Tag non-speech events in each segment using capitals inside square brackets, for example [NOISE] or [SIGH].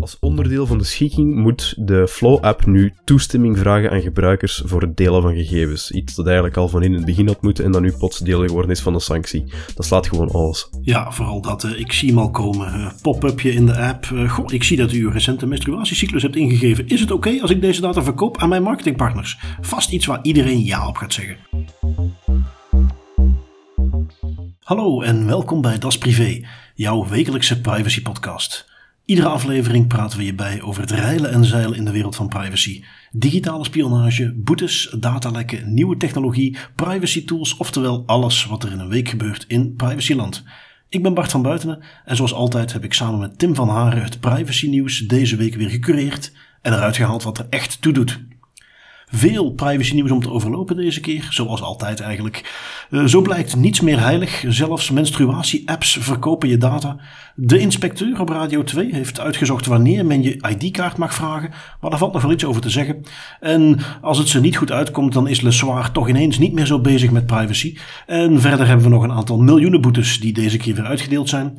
Als onderdeel van de schikking moet de Flow-app nu toestemming vragen aan gebruikers voor het delen van gegevens. Iets dat eigenlijk al van in het begin had moeten en dat nu plots deel geworden is van de sanctie. Dat slaat gewoon alles. Ja, vooral dat. ik zie hem al komen. Eh, Pop-upje in de app. Eh, goh, ik zie dat u uw recente menstruatiecyclus hebt ingegeven. Is het oké als ik deze data verkoop aan mijn marketingpartners? Vast iets waar iedereen ja op gaat zeggen. Hallo en welkom bij Das Privé, jouw wekelijkse privacy podcast. Iedere aflevering praten we je bij over het reilen en zeilen in de wereld van privacy. Digitale spionage, boetes, datalekken, nieuwe technologie, privacy tools, oftewel alles wat er in een week gebeurt in privacyland. Ik ben Bart van Buitenen en zoals altijd heb ik samen met Tim van Haren het privacy nieuws deze week weer gecureerd en eruit gehaald wat er echt toe doet. Veel privacy nieuws om te overlopen deze keer, zoals altijd eigenlijk. Eh, zo blijkt niets meer heilig, zelfs menstruatie-apps verkopen je data. De inspecteur op Radio 2 heeft uitgezocht wanneer men je ID-kaart mag vragen, maar daar valt nog wel iets over te zeggen. En als het ze niet goed uitkomt, dan is Le Soir toch ineens niet meer zo bezig met privacy. En verder hebben we nog een aantal miljoenen boetes die deze keer weer uitgedeeld zijn.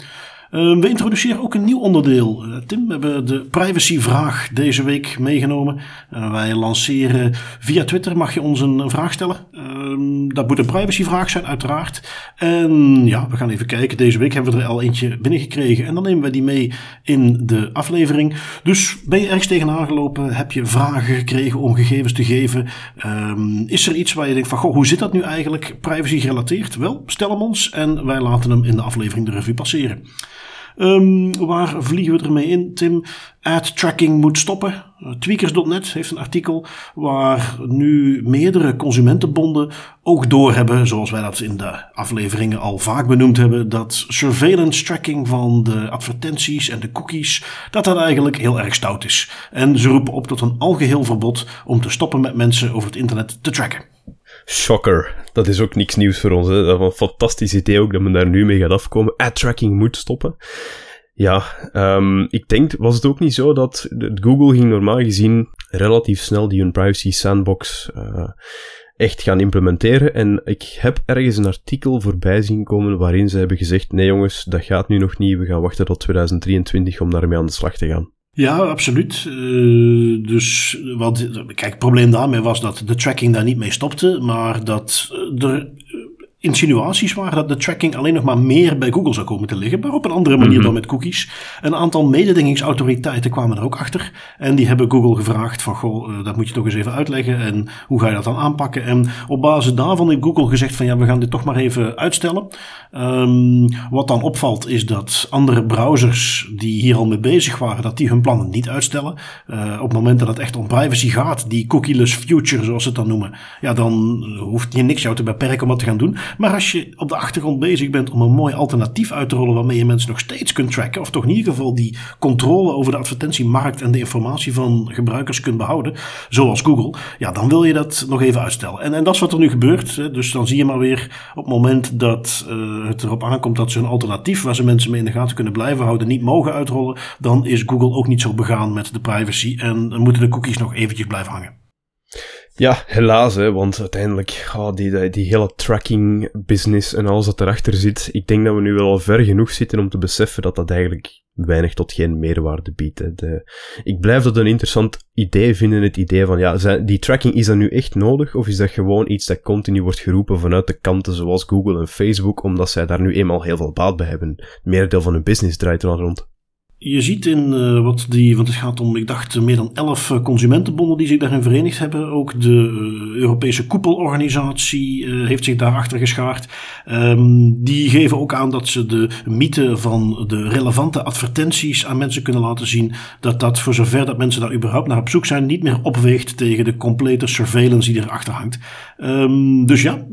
Uh, we introduceren ook een nieuw onderdeel. Uh, Tim, we hebben de privacyvraag deze week meegenomen. Uh, wij lanceren via Twitter, mag je ons een, vraag stellen. Ehm, dat moet een privacyvraag zijn, uiteraard. En ja, we gaan even kijken. Deze week hebben we er al eentje binnengekregen. En dan nemen we die mee in de aflevering. Dus ben je ergens tegenaan gelopen? Heb je vragen gekregen om gegevens te geven? Um, is er iets waar je denkt van, goh, hoe zit dat nu eigenlijk privacy gerelateerd? Wel, stel hem ons en wij laten hem in de aflevering de revue passeren. Um, waar vliegen we ermee in, Tim? Ad tracking moet stoppen. Tweakers.net heeft een artikel waar nu meerdere consumentenbonden ook doorhebben, zoals wij dat in de afleveringen al vaak benoemd hebben, dat surveillance tracking van de advertenties en de cookies, dat dat eigenlijk heel erg stout is. En ze roepen op tot een algeheel verbod om te stoppen met mensen over het internet te tracken. Shocker. Dat is ook niks nieuws voor ons. Hè. Dat is een fantastisch idee ook dat men daar nu mee gaat afkomen. Ad-tracking moet stoppen. Ja, um, ik denk, was het ook niet zo dat Google ging normaal gezien relatief snel die hun privacy sandbox uh, echt gaan implementeren. En ik heb ergens een artikel voorbij zien komen waarin ze hebben gezegd, nee jongens, dat gaat nu nog niet, we gaan wachten tot 2023 om daarmee aan de slag te gaan. Ja, absoluut. Uh, dus wat, kijk, het probleem daarmee was dat de tracking daar niet mee stopte, maar dat er insinuaties waren dat de tracking alleen nog maar meer bij Google zou komen te liggen, maar op een andere manier mm-hmm. dan met cookies. Een aantal mededingingsautoriteiten kwamen er ook achter en die hebben Google gevraagd van, goh, uh, dat moet je toch eens even uitleggen en hoe ga je dat dan aanpakken? En op basis daarvan heeft Google gezegd van, ja, we gaan dit toch maar even uitstellen. Um, wat dan opvalt is dat andere browsers die hier al mee bezig waren, dat die hun plannen niet uitstellen. Uh, op het moment dat het echt om privacy gaat, die cookieless future, zoals ze het dan noemen, ja, dan hoeft je niks jou te beperken om dat te gaan doen. Maar als je op de achtergrond bezig bent om een mooi alternatief uit te rollen waarmee je mensen nog steeds kunt tracken, of toch in ieder geval die controle over de advertentiemarkt en de informatie van gebruikers kunt behouden, zoals Google, ja, dan wil je dat nog even uitstellen. En, en dat is wat er nu gebeurt. Dus dan zie je maar weer op het moment dat uh, het erop aankomt dat ze een alternatief waar ze mensen mee in de gaten kunnen blijven houden niet mogen uitrollen, dan is Google ook niet zo begaan met de privacy en moeten de cookies nog eventjes blijven hangen. Ja, helaas, hè, want uiteindelijk, oh, die, die hele tracking business en alles dat erachter zit, ik denk dat we nu wel al ver genoeg zitten om te beseffen dat dat eigenlijk weinig tot geen meerwaarde biedt. De, ik blijf dat een interessant idee vinden, het idee van, ja, die tracking, is dat nu echt nodig, of is dat gewoon iets dat continu wordt geroepen vanuit de kanten zoals Google en Facebook, omdat zij daar nu eenmaal heel veel baat bij hebben. Het merendeel van hun business draait er al rond. Je ziet in uh, wat die, want het gaat om, ik dacht, meer dan elf uh, consumentenbonden die zich daarin verenigd hebben. Ook de uh, Europese koepelorganisatie heeft zich daarachter geschaard. Um, die geven ook aan dat ze de mythe van de relevante advertenties aan mensen kunnen laten zien. Dat dat voor zover dat mensen daar überhaupt naar op zoek zijn, niet meer opweegt tegen de complete surveillance die erachter hangt. Um, dus ja,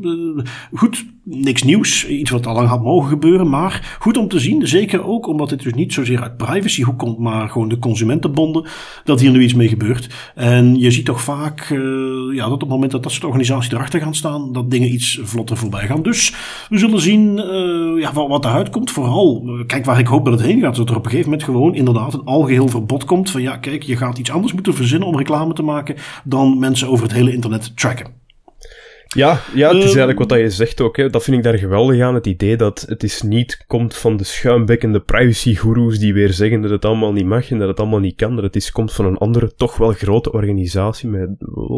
goed, niks nieuws. Iets wat al lang had mogen gebeuren. Maar goed om te zien, zeker ook omdat dit dus niet zozeer uit privacyhoek komt, maar gewoon de consumentenbonden, dat hier nu iets mee gebeurt. En je ziet toch vaak uh, ja, dat op het moment dat dat soort organisaties erachter gaan staan, dat dingen iets vlotter voorbij gaan. Dus we zullen zien uh, ja, wat, wat eruit komt. Vooral, uh, kijk waar ik hoop dat het heen gaat, dat er op een gegeven moment gewoon inderdaad een algeheel verbod komt van ja, kijk, je gaat iets anders moeten verzinnen om reclame te maken dan mensen over het hele internet tracken. Ja, ja het is ehm, eigenlijk wat je zegt ook. Hè. Dat vind ik daar geweldig aan. Het idee dat het is niet komt van de schuimbekkende privacy-goeroes die weer zeggen dat het allemaal niet mag en dat het allemaal niet kan. Dat het is, komt van een andere, toch wel grote organisatie met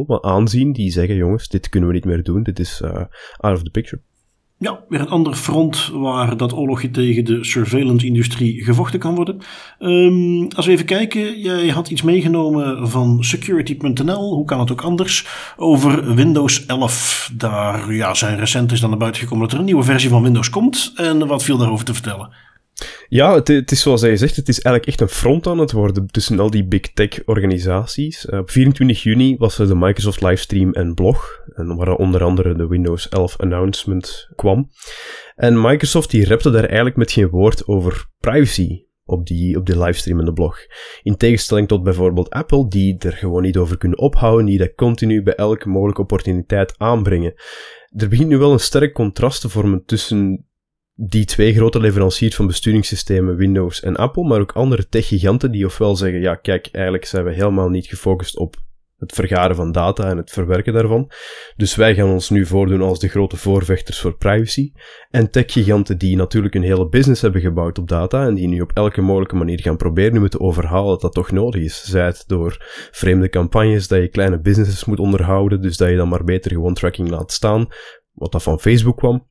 wat aanzien die zeggen, jongens, dit kunnen we niet meer doen. Dit is uh, out of the picture. Ja, weer een ander front waar dat oorlogje tegen de surveillance-industrie gevochten kan worden. Um, als we even kijken, jij had iets meegenomen van security.nl, hoe kan het ook anders, over Windows 11. Daar ja, zijn recent is dan naar buiten gekomen dat er een nieuwe versie van Windows komt. En wat viel daarover te vertellen? Ja, het, het, is zoals hij zegt, het is eigenlijk echt een front aan het worden tussen al die big tech organisaties. Uh, op 24 juni was er de Microsoft livestream en blog, en waar onder andere de Windows 11 announcement kwam. En Microsoft die repte daar eigenlijk met geen woord over privacy op die, op die livestream en de blog. In tegenstelling tot bijvoorbeeld Apple, die er gewoon niet over kunnen ophouden, die dat continu bij elke mogelijke opportuniteit aanbrengen. Er begint nu wel een sterk contrast te vormen tussen die twee grote leveranciers van besturingssystemen, Windows en Apple, maar ook andere tech-giganten die ofwel zeggen, ja kijk, eigenlijk zijn we helemaal niet gefocust op het vergaren van data en het verwerken daarvan. Dus wij gaan ons nu voordoen als de grote voorvechters voor privacy. En tech-giganten die natuurlijk een hele business hebben gebouwd op data en die nu op elke mogelijke manier gaan proberen nu te overhalen dat dat toch nodig is. Zij het door vreemde campagnes dat je kleine businesses moet onderhouden, dus dat je dan maar beter gewoon tracking laat staan, wat dat van Facebook kwam.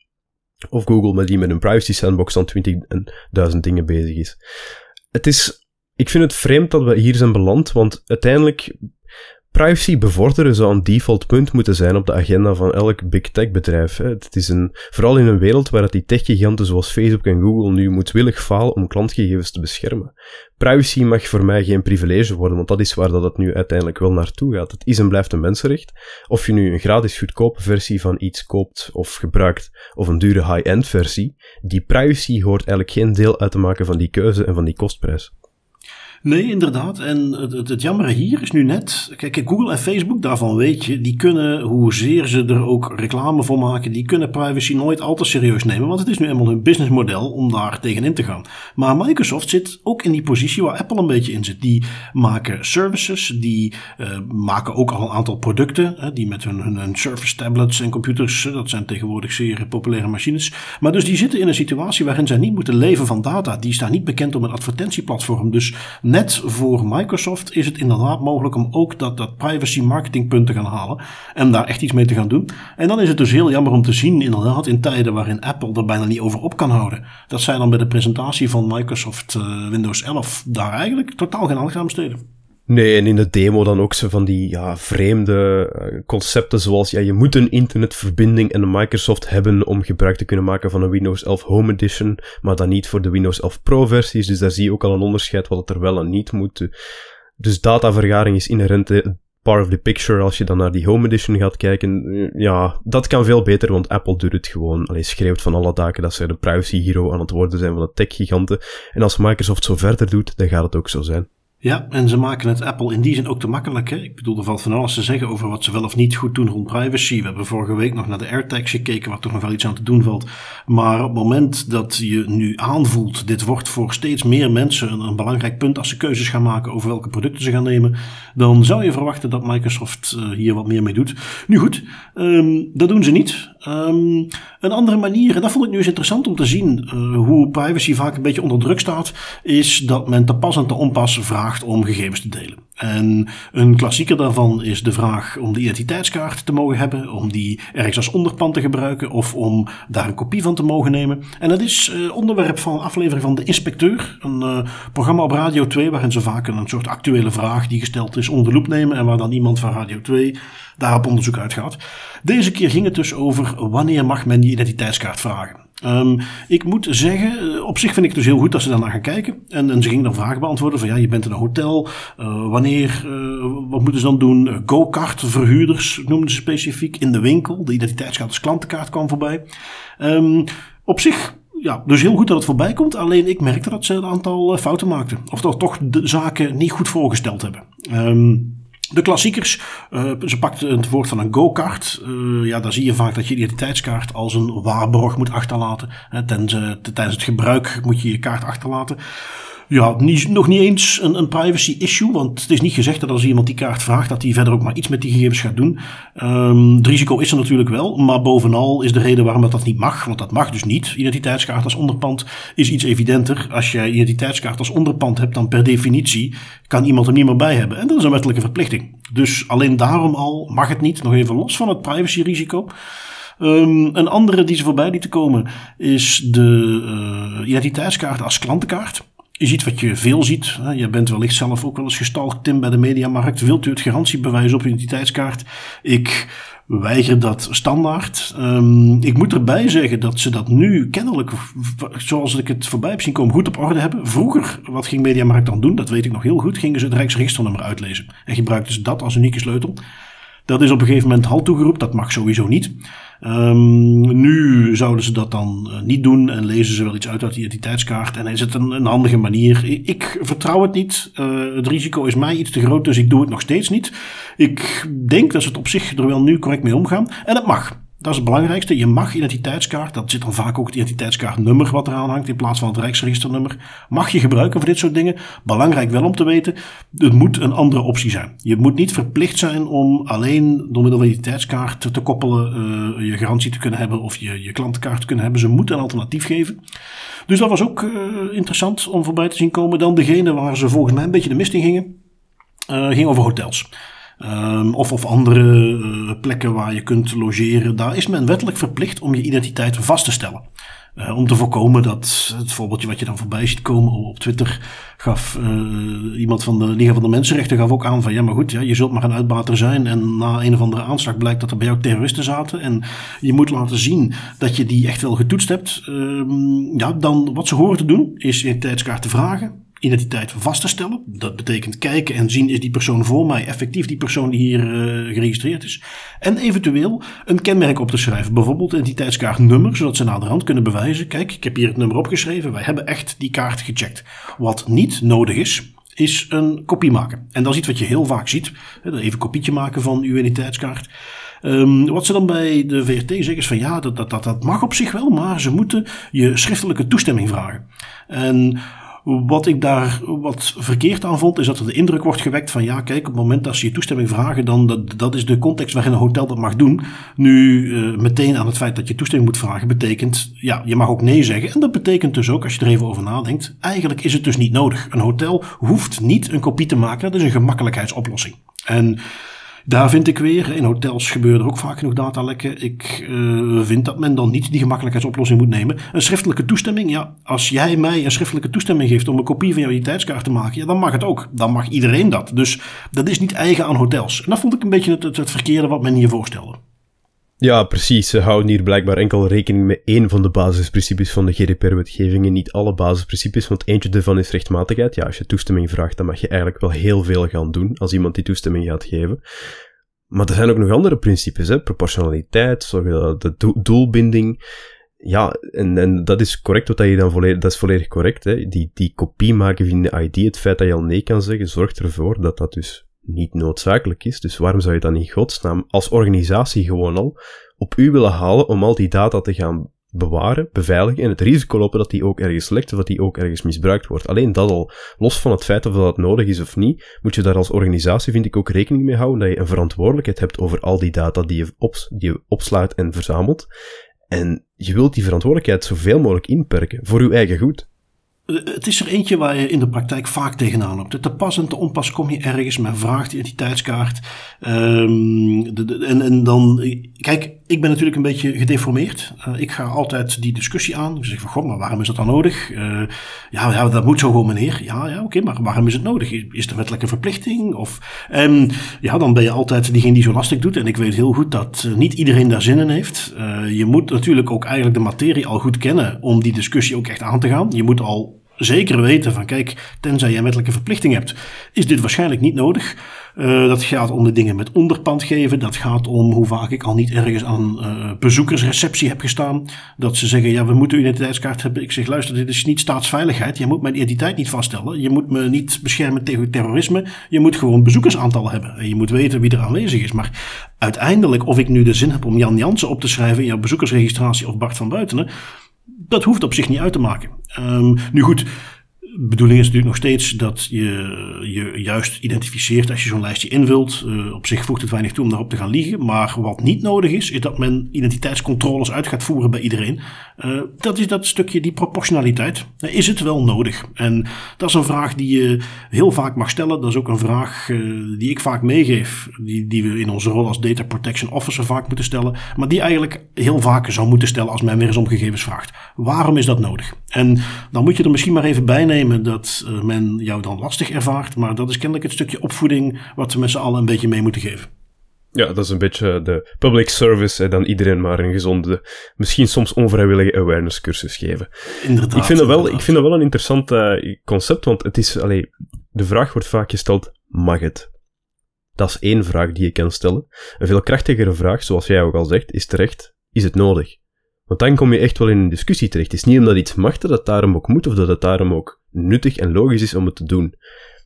Of Google, maar die met een privacy sandbox aan 20.000 dingen bezig is. Het is, ik vind het vreemd dat we hier zijn beland, want uiteindelijk Privacy bevorderen zou een default punt moeten zijn op de agenda van elk big tech bedrijf. Het is een, vooral in een wereld waar die techgiganten zoals Facebook en Google nu moedwillig falen om klantgegevens te beschermen. Privacy mag voor mij geen privilege worden, want dat is waar dat het nu uiteindelijk wel naartoe gaat. Het is en blijft een mensenrecht. Of je nu een gratis goedkope versie van iets koopt of gebruikt, of een dure high-end versie, die privacy hoort eigenlijk geen deel uit te maken van die keuze en van die kostprijs. Nee, inderdaad. En het, het, het jammere hier is nu net. Kijk, Google en Facebook, daarvan weet je, die kunnen, hoezeer ze er ook reclame voor maken, die kunnen privacy nooit al te serieus nemen. Want het is nu eenmaal hun businessmodel om daar tegenin te gaan. Maar Microsoft zit ook in die positie waar Apple een beetje in zit. Die maken services, die uh, maken ook al een aantal producten. Hè, die met hun, hun, hun Surface tablets en computers, dat zijn tegenwoordig zeer populaire machines. Maar dus die zitten in een situatie waarin zij niet moeten leven van data. Die staan niet bekend om een advertentieplatform. Dus net voor Microsoft is het inderdaad mogelijk om ook dat, dat privacy marketingpunt te gaan halen en daar echt iets mee te gaan doen. En dan is het dus heel jammer om te zien, inderdaad, in tijden waarin Apple er bijna niet over op kan houden, dat zij dan bij de presentatie van Microsoft uh, Windows 11 daar eigenlijk totaal geen aandacht aan besteden. Nee, en in de demo dan ook zo van die ja, vreemde uh, concepten zoals ja, je moet een internetverbinding en een Microsoft hebben om gebruik te kunnen maken van een Windows 11 Home Edition, maar dan niet voor de Windows 11 Pro versies. Dus daar zie je ook al een onderscheid wat het er wel en niet moet. Dus datavergaring is inherent part of the picture als je dan naar die Home Edition gaat kijken. Ja, dat kan veel beter, want Apple doet het gewoon. Alleen schreeuwt van alle daken dat ze de privacy hero aan het worden zijn van de tech giganten. En als Microsoft zo verder doet, dan gaat het ook zo zijn. Ja, en ze maken het Apple in die zin ook te makkelijk. Hè? Ik bedoel, er valt van alles te zeggen over wat ze wel of niet goed doen rond privacy. We hebben vorige week nog naar de AirTags gekeken, waar toch nog wel iets aan te doen valt. Maar op het moment dat je nu aanvoelt, dit wordt voor steeds meer mensen een, belangrijk punt als ze keuzes gaan maken over welke producten ze gaan nemen, dan zou je verwachten dat Microsoft uh, hier wat meer mee doet. Nu goed, um, dat doen ze niet. Um, een andere manier, en dat vond ik nu eens interessant om te zien, uh, hoe privacy vaak een beetje onder druk staat, is dat men te pas en te onpas vraagt om gegevens te delen. En een klassieker daarvan is de vraag om de identiteitskaart te mogen hebben, om die ergens als onderpand te gebruiken of om daar een kopie van te mogen nemen. En dat is uh, onderwerp van een aflevering van De Inspecteur, een uh, programma op Radio 2 waarin ze vaak een soort actuele vraag die gesteld is onder de loep nemen en waar dan iemand van Radio 2 daar op onderzoek uitgaat. Deze keer ging het dus over wanneer mag men die identiteitskaart vragen. Um, ik moet zeggen, eh, op zich vind ik het dus heel goed dat ze daarna gaan kijken. En, ze gingen dan vragen beantwoorden van ja, je bent in een hotel. Uh, wanneer, uh, wat moeten ze dan doen? Go-kart verhuurders noemden ze specifiek in de winkel. De identiteitskaart als klantenkaart kwam voorbij. Um, op zich ja, dus heel goed dat het voorbij komt. Alleen ik merkte dat ze een aantal fouten maakten. Of dat toch de zaken niet goed voorgesteld hebben. Um, de klassiekers, uh, ze pakt het woord van een go-kart. Uh, ja, daar zie je vaak dat je je identiteitskaart als een waarborg moet achterlaten. Hè, tijdens, tijdens het gebruik moet je je kaart achterlaten. Ja, niet, nog niet eens een, een privacy issue, want het is niet gezegd dat als iemand die kaart vraagt, dat hij verder ook maar iets met die gegevens gaat doen. Um, het risico is er natuurlijk wel, maar bovenal is de reden waarom dat, dat niet mag, want dat mag dus niet. Identiteitskaart als onderpand is iets evidenter. Als jij identiteitskaart als onderpand hebt, dan per definitie kan iemand er niet meer bij hebben. En dat is een wettelijke verplichting. Dus alleen daarom al mag het niet, nog even los van het privacyrisico. Um, een andere die ze voorbij lieten komen is de uh, identiteitskaart als klantenkaart. Je ziet wat je veel ziet. Je bent wellicht zelf ook wel eens gestalkt, Tim, bij de mediamarkt. Wilt u het garantiebewijs op uw identiteitskaart? Ik weiger dat standaard. Um, ik moet erbij zeggen dat ze dat nu kennelijk, zoals ik het voorbij heb zien komen, goed op orde hebben. Vroeger, wat ging Mediamarkt dan doen? Dat weet ik nog heel goed. Gingen ze het Rijksregisternummer uitlezen. En gebruikten ze dat als unieke sleutel. Dat is op een gegeven moment halt toegeroepen. Dat mag sowieso niet. Um, nu zouden ze dat dan uh, niet doen en lezen ze wel iets uit uit die identiteitskaart. En is het een, een handige manier? Ik, vertrouw het niet. Uh, het risico is mij iets te groot, dus ik doe het nog steeds niet. Ik denk dat ze het op zich er wel nu correct mee omgaan. En het mag. Dat is het belangrijkste. Je mag identiteitskaart, dat zit dan vaak ook het identiteitskaartnummer wat eraan hangt in plaats van het Rijksregisternummer, mag je gebruiken voor dit soort dingen. Belangrijk wel om te weten, het moet een andere optie zijn. Je moet niet verplicht zijn om alleen door middel van identiteitskaart te koppelen, uh, je garantie te kunnen hebben of je, je klantenkaart te kunnen hebben. Ze moeten een alternatief geven. Dus dat was ook uh, interessant om voorbij te zien komen. Dan degene waar ze volgens mij een beetje de mist in gingen, uh, ging over hotels. Um, of, of andere uh, plekken waar je kunt logeren. Daar is men wettelijk verplicht om je identiteit vast te stellen. Uh, om te voorkomen dat het voorbeeldje wat je dan voorbij ziet komen op Twitter gaf uh, iemand van de Liga van de Mensenrechten gaf ook aan van ja maar goed ja, je zult maar een uitbater zijn en na een of andere aanslag blijkt dat er bij jou terroristen zaten en je moet laten zien dat je die echt wel getoetst hebt. Uh, ja dan wat ze horen te doen is identiteitskaart te vragen identiteit vast te stellen. Dat betekent kijken en zien is die persoon voor mij effectief die persoon die hier uh, geregistreerd is. En eventueel een kenmerk op te schrijven. Bijvoorbeeld identiteitskaartnummer, zodat ze naar de hand kunnen bewijzen. Kijk, ik heb hier het nummer opgeschreven. Wij hebben echt die kaart gecheckt. Wat niet nodig is, is een kopie maken. En dat is iets wat je heel vaak ziet. Even een kopietje maken van uw identiteitskaart. Um, wat ze dan bij de VRT zeggen is van ja, dat, dat, dat, dat mag op zich wel, maar ze moeten je schriftelijke toestemming vragen. En wat ik daar wat verkeerd aan vond, is dat er de indruk wordt gewekt van ja, kijk, op het moment dat ze je toestemming vragen, dan dat, dat is de context waarin een hotel dat mag doen. Nu uh, meteen aan het feit dat je toestemming moet vragen, betekent ja, je mag ook nee zeggen. En dat betekent dus ook, als je er even over nadenkt, eigenlijk is het dus niet nodig. Een hotel hoeft niet een kopie te maken, dat is een gemakkelijkheidsoplossing. En daar vind ik weer, in hotels gebeuren er ook vaak genoeg datalekken. Ik uh, vind dat men dan niet die gemakkelijkheidsoplossing moet nemen. Een schriftelijke toestemming, ja, als jij mij een schriftelijke toestemming geeft om een kopie van jouw identiteitskaart te maken, ja, dan mag het ook. Dan mag iedereen dat. Dus dat is niet eigen aan hotels. En dat vond ik een beetje het, het, het verkeerde wat men hier voorstelde. Ja, precies. Ze houden hier blijkbaar enkel rekening met één van de basisprincipes van de GDPR-wetgeving en niet alle basisprincipes, want eentje ervan is rechtmatigheid. Ja, als je toestemming vraagt, dan mag je eigenlijk wel heel veel gaan doen als iemand die toestemming gaat geven. Maar er zijn ook nog andere principes, hè? proportionaliteit, zorgen dat de doelbinding. Ja, en, en dat is correct wat je dan volledig, dat is volledig correct. Hè? Die, die kopie maken van de ID, het feit dat je al nee kan zeggen, zorgt ervoor dat dat dus niet noodzakelijk is. Dus waarom zou je dan in godsnaam als organisatie gewoon al op u willen halen om al die data te gaan bewaren, beveiligen en het risico lopen dat die ook ergens lekt of dat die ook ergens misbruikt wordt. Alleen dat al, los van het feit of dat nodig is of niet, moet je daar als organisatie, vind ik, ook rekening mee houden dat je een verantwoordelijkheid hebt over al die data die je, die je opslaat en verzamelt. En je wilt die verantwoordelijkheid zoveel mogelijk inperken voor uw eigen goed. Het is er eentje waar je in de praktijk vaak tegenaan loopt. Te pas en te onpas kom je ergens, men vraagt identiteitskaart. Um, de, en, en dan, kijk, ik ben natuurlijk een beetje gedeformeerd. Uh, ik ga altijd die discussie aan. Ik zeg van, god, maar waarom is dat dan nodig? Uh, ja, ja, dat moet zo gewoon, meneer. Ja, ja, oké, maar waarom is het nodig? Is, is er wettelijke verplichting? Of, en ja, dan ben je altijd diegene die zo lastig doet. En ik weet heel goed dat uh, niet iedereen daar zin in heeft. je moet natuurlijk ook eigenlijk de materie al goed kennen om die discussie ook echt aan te gaan. Je moet al zeker weten van kijk, tenzij je wettelijke verplichting hebt, is dit waarschijnlijk niet nodig. Uh, dat gaat om de dingen met onderpand geven. Dat gaat om hoe vaak ik al niet ergens aan uh, bezoekersreceptie heb gestaan. Dat ze zeggen, ja, we moeten uw identiteitskaart hebben. Ik zeg, luister, dit is niet staatsveiligheid. Je moet mijn identiteit niet vaststellen. Je moet me niet beschermen tegen terrorisme. Je moet gewoon bezoekersaantal hebben. En je moet weten wie er aanwezig is. Maar uiteindelijk, of ik nu de zin heb om Jan Jansen op te schrijven in jouw bezoekersregistratie of Bart van Buitenen dat hoeft op zich niet uit te maken. Um, nu goed, bedoeling is natuurlijk nog steeds dat je je juist identificeert als je zo'n lijstje invult. Uh, op zich voegt het weinig toe om daarop te gaan liegen. Maar wat niet nodig is, is dat men identiteitscontroles uit gaat voeren bij iedereen. Uh, dat is dat stukje, die proportionaliteit. Uh, is het wel nodig? En dat is een vraag die je heel vaak mag stellen. Dat is ook een vraag die ik vaak meegeef. Die, die we in onze rol als Data Protection Officer vaak moeten stellen. Maar die eigenlijk heel vaak zou moeten stellen als men weer eens om gegevens vraagt. Waarom is dat nodig? En dan moet je er misschien maar even bij nemen dat uh, men jou dan lastig ervaart. Maar dat is kennelijk het stukje opvoeding wat we met z'n allen een beetje mee moeten geven. Ja, dat is een beetje de public service en dan iedereen maar een gezonde, misschien soms onvrijwillige awareness cursus geven. Inderdaad. Ik vind dat wel, ik vind dat wel een interessant uh, concept, want het is, allee, de vraag wordt vaak gesteld, mag het? Dat is één vraag die je kan stellen. Een veel krachtigere vraag, zoals jij ook al zegt, is terecht, is het nodig? Want dan kom je echt wel in een discussie terecht. Het is niet omdat iets mag dat het daarom ook moet, of dat het daarom ook nuttig en logisch is om het te doen.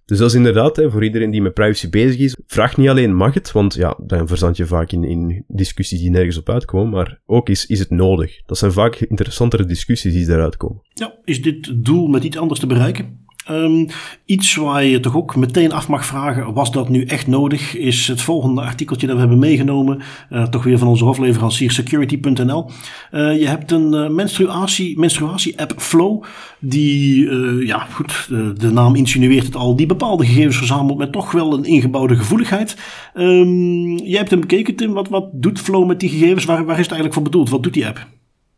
Dus dat is inderdaad, hè, voor iedereen die met privacy bezig is, vraag niet alleen mag het, want ja, dan verzand je vaak in, in discussies die nergens op uitkomen, maar ook is, is het nodig. Dat zijn vaak interessantere discussies die eruit komen. Ja, is dit doel met iets anders te bereiken? Um, iets waar je toch ook meteen af mag vragen, was dat nu echt nodig, is het volgende artikeltje dat we hebben meegenomen, uh, toch weer van onze hofleverancier security.nl. Uh, je hebt een uh, menstruatie, menstruatie app Flow, die, ja goed, de naam insinueert het al, die bepaalde gegevens verzamelt met toch wel een ingebouwde gevoeligheid. Um, jij hebt hem bekeken Tim, wat, wat doet Flow met die gegevens, waar, waar is het eigenlijk voor bedoeld, wat doet die app?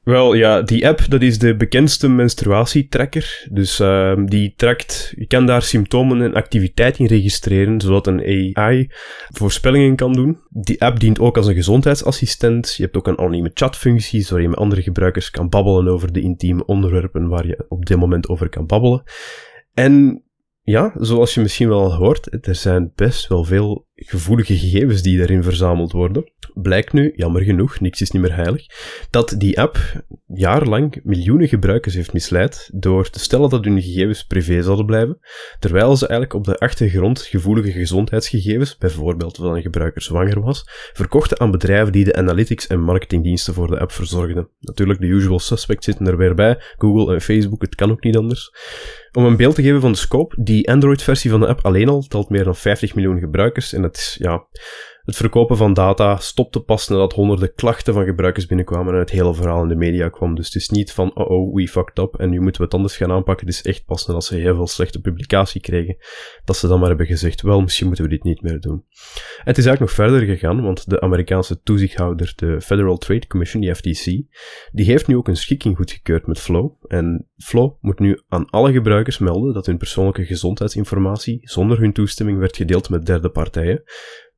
Wel, ja, die app, dat is de bekendste menstruatietracker. Dus uh, die trakt, je kan daar symptomen en activiteit in registreren, zodat een AI voorspellingen kan doen. Die app dient ook als een gezondheidsassistent. Je hebt ook een anonieme chatfunctie, waar je met andere gebruikers kan babbelen over de intieme onderwerpen waar je op dit moment over kan babbelen. En ja, zoals je misschien wel hoort, er zijn best wel veel gevoelige gegevens die daarin verzameld worden. Blijkt nu, jammer genoeg, niks is niet meer heilig, dat die app jarenlang miljoenen gebruikers heeft misleid door te stellen dat hun gegevens privé zouden blijven, terwijl ze eigenlijk op de achtergrond gevoelige gezondheidsgegevens, bijvoorbeeld dat een gebruiker zwanger was, verkochten aan bedrijven die de analytics en marketingdiensten voor de app verzorgden. Natuurlijk, de usual suspects zitten er weer bij, Google en Facebook, het kan ook niet anders. Om een beeld te geven van de scope, die Android-versie van de app alleen al telt meer dan 50 miljoen gebruikers en het is, ja, het verkopen van data stopte pas nadat honderden klachten van gebruikers binnenkwamen en het hele verhaal in de media kwam. Dus het is niet van, oh oh, we fucked up en nu moeten we het anders gaan aanpakken. Het is echt pas nadat ze heel veel slechte publicatie kregen, dat ze dan maar hebben gezegd, wel, misschien moeten we dit niet meer doen. En het is eigenlijk nog verder gegaan, want de Amerikaanse toezichthouder, de Federal Trade Commission, die FTC, die heeft nu ook een schikking goedgekeurd met Flow. En Flow moet nu aan alle gebruikers melden dat hun persoonlijke gezondheidsinformatie zonder hun toestemming werd gedeeld met derde partijen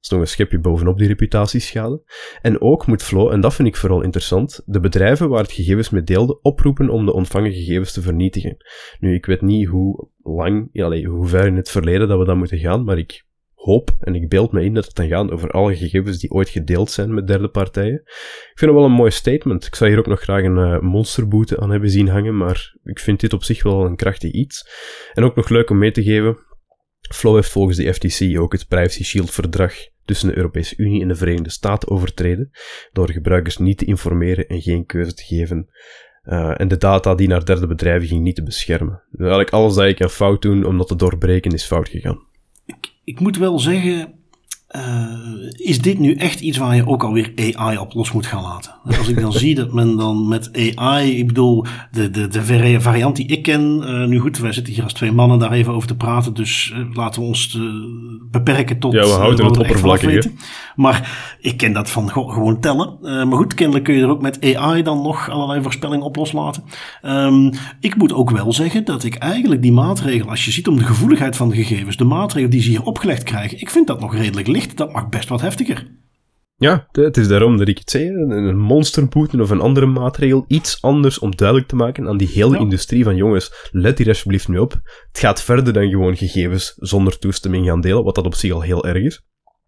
is nog een schepje bovenop die reputatieschade. En ook moet Flow, en dat vind ik vooral interessant, de bedrijven waar het gegevens mee deelde oproepen om de ontvangen gegevens te vernietigen. Nu, ik weet niet hoe lang, ja, hoe ver in het verleden dat we dan moeten gaan, maar ik hoop en ik beeld me in dat het dan gaat over alle gegevens die ooit gedeeld zijn met derde partijen. Ik vind het wel een mooi statement. Ik zou hier ook nog graag een uh, monsterboete aan hebben zien hangen, maar ik vind dit op zich wel een krachtig iets. En ook nog leuk om mee te geven. Flow heeft volgens de FTC ook het Privacy Shield verdrag tussen de Europese Unie en de Verenigde Staten overtreden, door gebruikers niet te informeren en geen keuze te geven. Uh, en de data die naar derde bedrijven ging niet te beschermen. Dus eigenlijk alles dat ik kan fout doen om dat te doorbreken is fout gegaan. Ik, ik moet wel zeggen, uh, is dit nu echt iets waar je ook alweer AI op los moet gaan laten? Als ik dan [LAUGHS] zie dat men dan met AI, ik bedoel, de, de, de variant die ik ken, uh, nu goed, wij zitten hier als twee mannen daar even over te praten, dus uh, laten we ons beperken tot ja, we houden het oppervlakkig. Maar ik ken dat van gewoon tellen. maar goed, kennelijk kun je er ook met AI dan nog allerlei voorspellingen op loslaten. Um, ik moet ook wel zeggen dat ik eigenlijk die maatregel, als je ziet om de gevoeligheid van de gegevens, de maatregelen die ze hier opgelegd krijgen, ik vind dat nog redelijk licht dat mag best wat heftiger. Ja, het is daarom dat ik het zei. Een monsterboete of een andere maatregel. Iets anders om duidelijk te maken aan die hele industrie van jongens, let hier alsjeblieft nu op. Het gaat verder dan gewoon gegevens zonder toestemming gaan delen, wat dat op zich al heel erg is.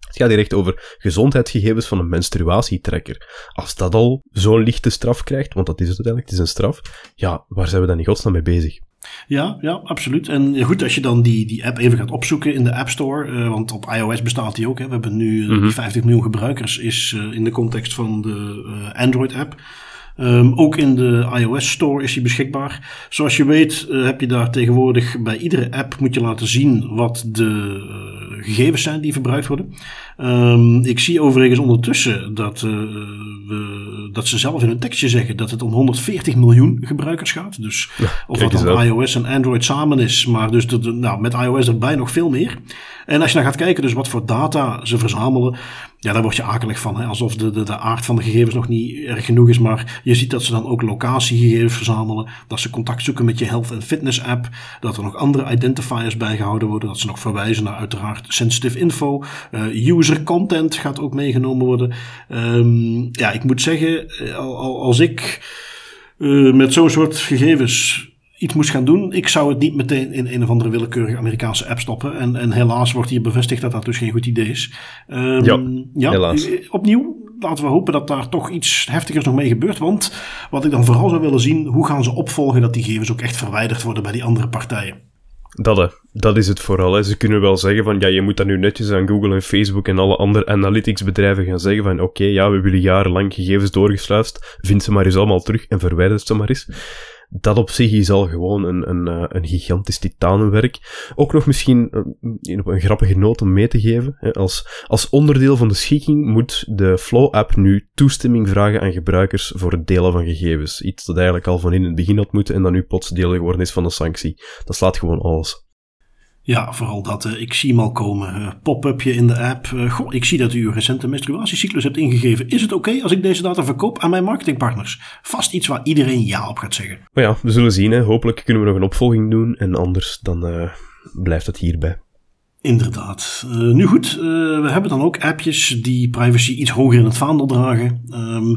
Het gaat hier echt over gezondheidsgegevens van een menstruatietrekker. Als dat al zo'n lichte straf krijgt, want dat is het uiteindelijk, het is een straf, ja, waar zijn we dan in godsnaam mee bezig? Ja, ja, absoluut. En goed, als je dan die, die app even gaat opzoeken in de App Store, uh, want op iOS bestaat die ook. Hè. We hebben nu uh, mm -hmm. 50 miljoen gebruikers, is uh, in de context van de Android app. Um, ook in de iOS Store is hij beschikbaar. Zoals je weet uh, heb je daar tegenwoordig bij iedere app moet je laten zien wat de uh, gegevens zijn die verbruikt worden. Um, ik zie overigens ondertussen dat, uh, we, dat ze zelf in hun tekstje zeggen dat het om 140 miljoen gebruikers gaat. Dus ja, of dat dan iOS en Android samen is, maar dus de, nou, met iOS erbij nog veel meer. En als je dan gaat kijken dus wat voor data ze verzamelen, ja, daar word je akelig van. Hè? Alsof de, de, de aard van de gegevens nog niet erg genoeg is. Maar je ziet dat ze dan ook locatiegegevens verzamelen. Dat ze contact zoeken met je health and fitness app. Dat er nog andere identifiers bijgehouden worden. Dat ze nog verwijzen naar uiteraard sensitive info. Uh, user content gaat ook meegenomen worden. Um, ja, ik moet zeggen, eh, als ik uh, met zo'n soort gegevens iets moest gaan doen. Ik zou het niet meteen in een of andere willekeurige Amerikaanse app stoppen. En, en helaas wordt hier bevestigd dat dat dus geen goed idee is. Um, ja, ja, helaas. Eh, opnieuw, laten we hopen dat daar toch iets heftigers nog mee gebeurt. Want wat ik dan vooral zou willen zien, hoe gaan ze opvolgen dat die gegevens ook echt verwijderd worden bij die andere partijen? Dat, dat is het vooral. Hè. Ze kunnen wel zeggen van, ja, je moet dat nu netjes aan Google en Facebook en alle andere analytics bedrijven gaan zeggen van, oké, ja, we jullie jarenlang gegevens doorgesluist, vind ze maar eens allemaal terug en verwijder ze maar eens dat op zich is al gewoon een, een, eh, een gigantisch titanenwerk. Ook nog misschien eh, op een grappige noot om mee te geven. Als, als onderdeel van de schikking moet de Flow-app nu toestemming vragen aan gebruikers voor het delen van gegevens. Iets dat eigenlijk al van in het begin had moeten en dan nu plots deel geworden is van de sanctie. Dat slaat gewoon alles. Ja, vooral dat. Uh, ik zie hem al komen. Uh, Pop-upje in de app. Uh, goh, ik zie dat u uw recente menstruatiecyclus hebt ingegeven. Is het oké okay als ik deze data verkoop aan mijn marketingpartners? Vast iets waar iedereen ja op gaat zeggen. Maar ja, we zullen zien. Hè. Hopelijk kunnen we nog een opvolging doen. En anders dan blijft het hierbij. Inderdaad. nu goed, we hebben dan ook appjes die privacy iets hoger in het vaandel dragen. Um,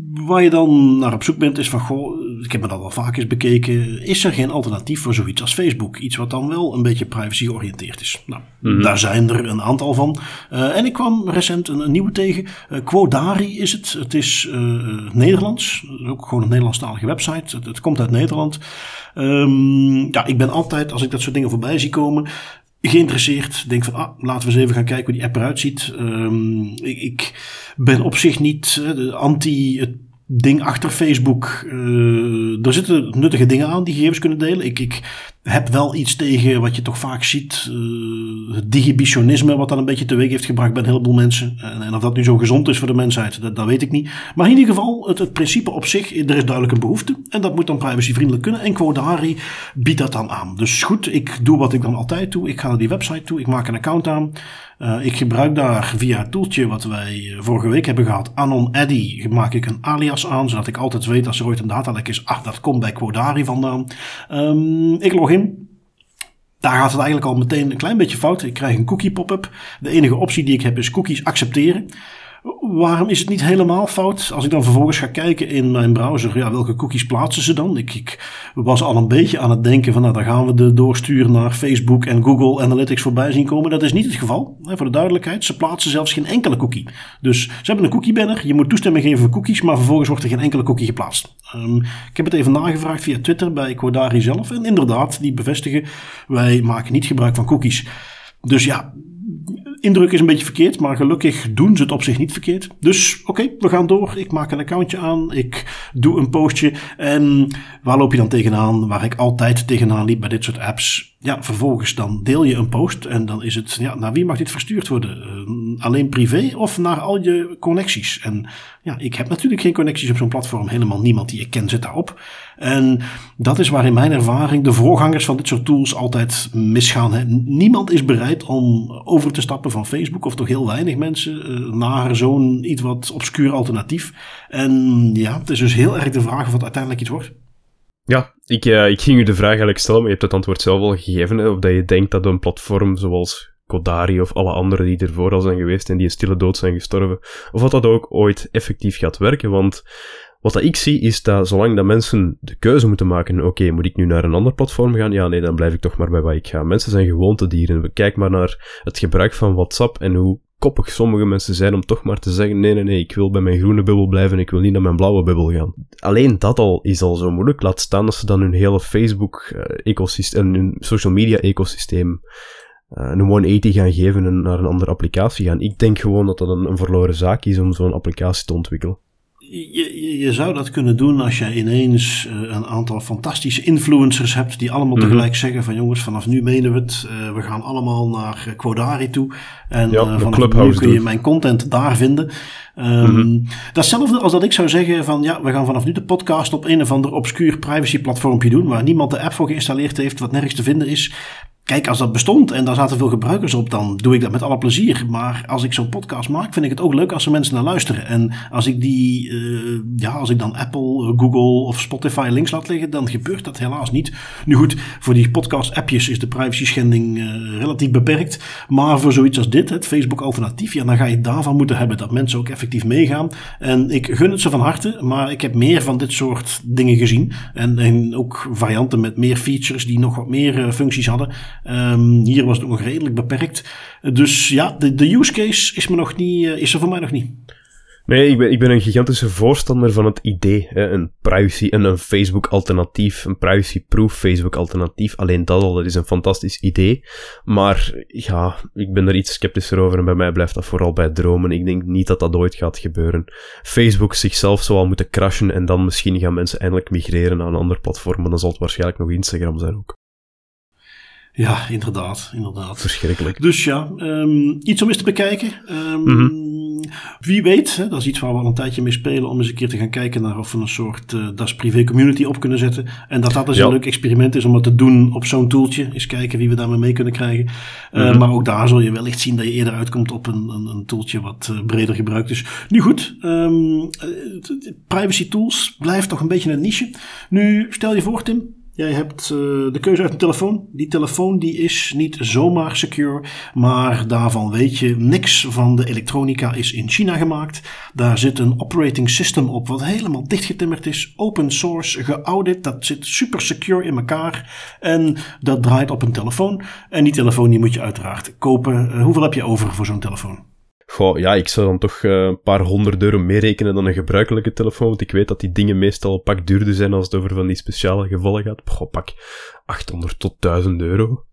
waar je dan naar op zoek bent is van, goh, ik heb me dat al vaak eens bekeken, is er geen alternatief voor zoiets als Facebook? Iets wat dan wel een beetje privacy georiënteerd is. Nou, mhm. daar zijn er een aantal van. Uh, en ik kwam recent een, een nieuwe tegen. Uh, Quodari is het. Het is uh, Nederlands. Ook gewoon een Nederlandstalige website. Het, het komt uit Nederland. Um, ja, ik ben altijd, als ik dat soort dingen voorbij zie komen, geïnteresseerd. Denk van, ah, laten we eens even gaan kijken hoe die app eruit ziet. Um, ik, ik, ben op zich niet uh, anti het ding achter Facebook. Uh, er zitten nuttige dingen aan die gegevens kunnen delen. Ik, ik heb wel iets tegen wat je toch vaak ziet. Uh, het digibitionisme wat dan een beetje teweeg heeft gebracht bij een heleboel mensen. En, en of dat nu zo gezond is voor de mensheid, dat, dat, weet ik niet. Maar in ieder geval, het, principe op zich, er is duidelijk een behoefte. En dat moet dan privacyvriendelijk kunnen. En Quodari biedt dat dan aan. Dus goed, ik doe wat ik dan altijd doe. Ik ga naar die website toe, ik maak een account aan. Uh, ik gebruik daar via het toeltje wat wij vorige week hebben gehad, Anon Eddy, maak ik een alias aan, zodat ik altijd weet als er ooit een datalek is, ah, dat komt bij Quodari vandaan. Um, ik log in. Daar gaat het eigenlijk al meteen een klein beetje fout. Ik krijg een cookie pop-up. De enige optie die ik heb is cookies accepteren. Waarom is het niet helemaal fout? Als ik dan vervolgens ga kijken in mijn browser, ja, welke cookies plaatsen ze dan? Ik, ik was al een beetje aan het denken van, nou, dan gaan we de doorsturen naar Facebook en Google Analytics voorbij zien komen. Dat is niet het geval. Voor de duidelijkheid, ze plaatsen zelfs geen enkele cookie. Dus ze hebben een cookie banner, je moet toestemming geven voor cookies, maar vervolgens wordt er geen enkele cookie geplaatst. Um, ik heb het even nagevraagd via Twitter bij Quadari zelf en inderdaad, die bevestigen, wij maken niet gebruik van cookies. Dus ja, indruk is een beetje verkeerd, maar gelukkig doen ze het op zich niet verkeerd. Dus oké, we gaan door. Ik maak een accountje aan. Ik doe een postje. En waar loop je dan tegenaan? Waar ik altijd tegenaan liep bij dit soort apps. Ja, vervolgens dan deel je een post en dan is het, ja, naar wie mag dit verstuurd worden? Uh, alleen privé of naar al je connecties? En ja, ik heb natuurlijk geen connecties op zo'n platform. Helemaal niemand die ik ken zit daarop. En dat is waar in mijn ervaring de voorgangers van dit soort tools altijd misgaan. Hè. Niemand is bereid om over te stappen van Facebook, of toch heel weinig mensen, uh, naar zo'n iets wat obscuur alternatief. En ja, het is dus heel erg de vraag of het uiteindelijk iets wordt. Ja, ik, uh, ik ging u de vraag eigenlijk stellen, maar je hebt het antwoord zelf al gegeven. Of dat je denkt dat een platform zoals Kodari of alle andere die ervoor al zijn geweest en die een stille dood zijn gestorven, of wat dat ook ooit effectief gaat werken. Want wat dat ik zie is dat zolang dat mensen de keuze moeten maken, oké, moet ik nu naar een ander platform gaan? Ja, nee, dan blijf ik toch maar bij waar ik ga. Mensen zijn gewoontedieren. Kijk maar naar het gebruik van WhatsApp en hoe koppig sommige mensen zijn om toch maar te zeggen, nee, nee, nee, ik wil bij mijn groene bubbel blijven, ik wil niet naar mijn blauwe bubbel gaan. Alleen dat al is al zo moeilijk. Laat staan dat ze dan hun hele Facebook-ecosysteem en hun social media-ecosysteem uh, een 180 gaan geven en naar een andere applicatie gaan. Ik denk gewoon dat dat een verloren zaak is om zo'n applicatie te ontwikkelen. Je, je, zou dat kunnen doen als je ineens uh, een aantal fantastische influencers hebt die allemaal mhm. tegelijk zeggen van jongens, vanaf nu menen we het, uh, we gaan allemaal naar Quodari toe en ja, uh, vanaf nu kun je mijn content daar vinden. Um, mm-hmm. Datzelfde als dat ik zou zeggen van ja, we gaan vanaf nu de podcast op een of ander obscuur privacy platformpje doen waar niemand de app voor geïnstalleerd heeft, wat nergens te vinden is. Kijk, als dat bestond en daar zaten veel gebruikers op, dan doe ik dat met alle plezier. Maar als ik zo'n podcast maak, vind ik het ook leuk als er mensen naar luisteren. En als ik die, uh, ja, als ik dan Apple, Google of Spotify links laat liggen, dan gebeurt dat helaas niet. Nu goed, voor die podcast-appjes is de privacy schending uh, relatief beperkt. Maar voor zoiets als dit, het Facebook-alternatief, ja, dan ga je daarvan moeten hebben dat mensen ook effectief meegaan. En ik gun het ze van harte, maar ik heb meer van dit soort dingen gezien. En, en ook varianten met meer features die nog wat meer functies hadden. Um, hier was het nog redelijk beperkt. Dus ja, de, de use case is, me nog niet, uh, is er voor mij nog niet. Nee, ik ben, ik ben een gigantische voorstander van het idee. Een privacy en een Facebook-alternatief, een privacy-proof Facebook-alternatief. Alleen dat al, dat is een fantastisch idee. Maar ja, ik ben er iets sceptischer over en bij mij blijft dat vooral bij dromen. Ik denk niet dat dat ooit gaat gebeuren. Facebook zichzelf zou al moeten crashen en dan misschien gaan mensen eindelijk migreren naar een ander platform. Maar dan zal het waarschijnlijk nog Instagram zijn ook. Ja, inderdaad, inderdaad. Verschrikkelijk. Dus ja, um, iets om eens te bekijken. Um, mm -hmm. Wie weet, hè, dat is iets waar we al een tijdje mee spelen, om eens een keer te gaan kijken naar of we een soort uh, DAS privé community op kunnen zetten. En dat dat dus ja. een leuk experiment is om het te doen op zo'n toeltje. Eens kijken wie we daarmee mee kunnen krijgen. Uh, mm -hmm. Maar ook daar zul je wellicht zien dat je eerder uitkomt op een, een, een toeltje wat uh, breder gebruikt is. Nu goed, um, privacy tools blijft toch een beetje een niche. Nu, stel je voor Tim, Jij hebt uh, de keuze uit een telefoon. Die telefoon die is niet zomaar secure, maar daarvan weet je niks van de elektronica is in China gemaakt. Daar zit een operating system op wat helemaal dichtgetimmerd is, open source, geaudit. Dat zit super secure in elkaar en dat draait op een telefoon. En die telefoon die moet je uiteraard kopen. Uh, hoeveel heb je over voor zo'n telefoon? Goh, ja, ik zou dan toch uh, een paar honderd euro meer rekenen dan een gebruikelijke telefoon. Want ik weet dat die dingen meestal een pak duurder zijn als het over van die speciale gevallen gaat. Goh, pak 800 tot 1000 euro.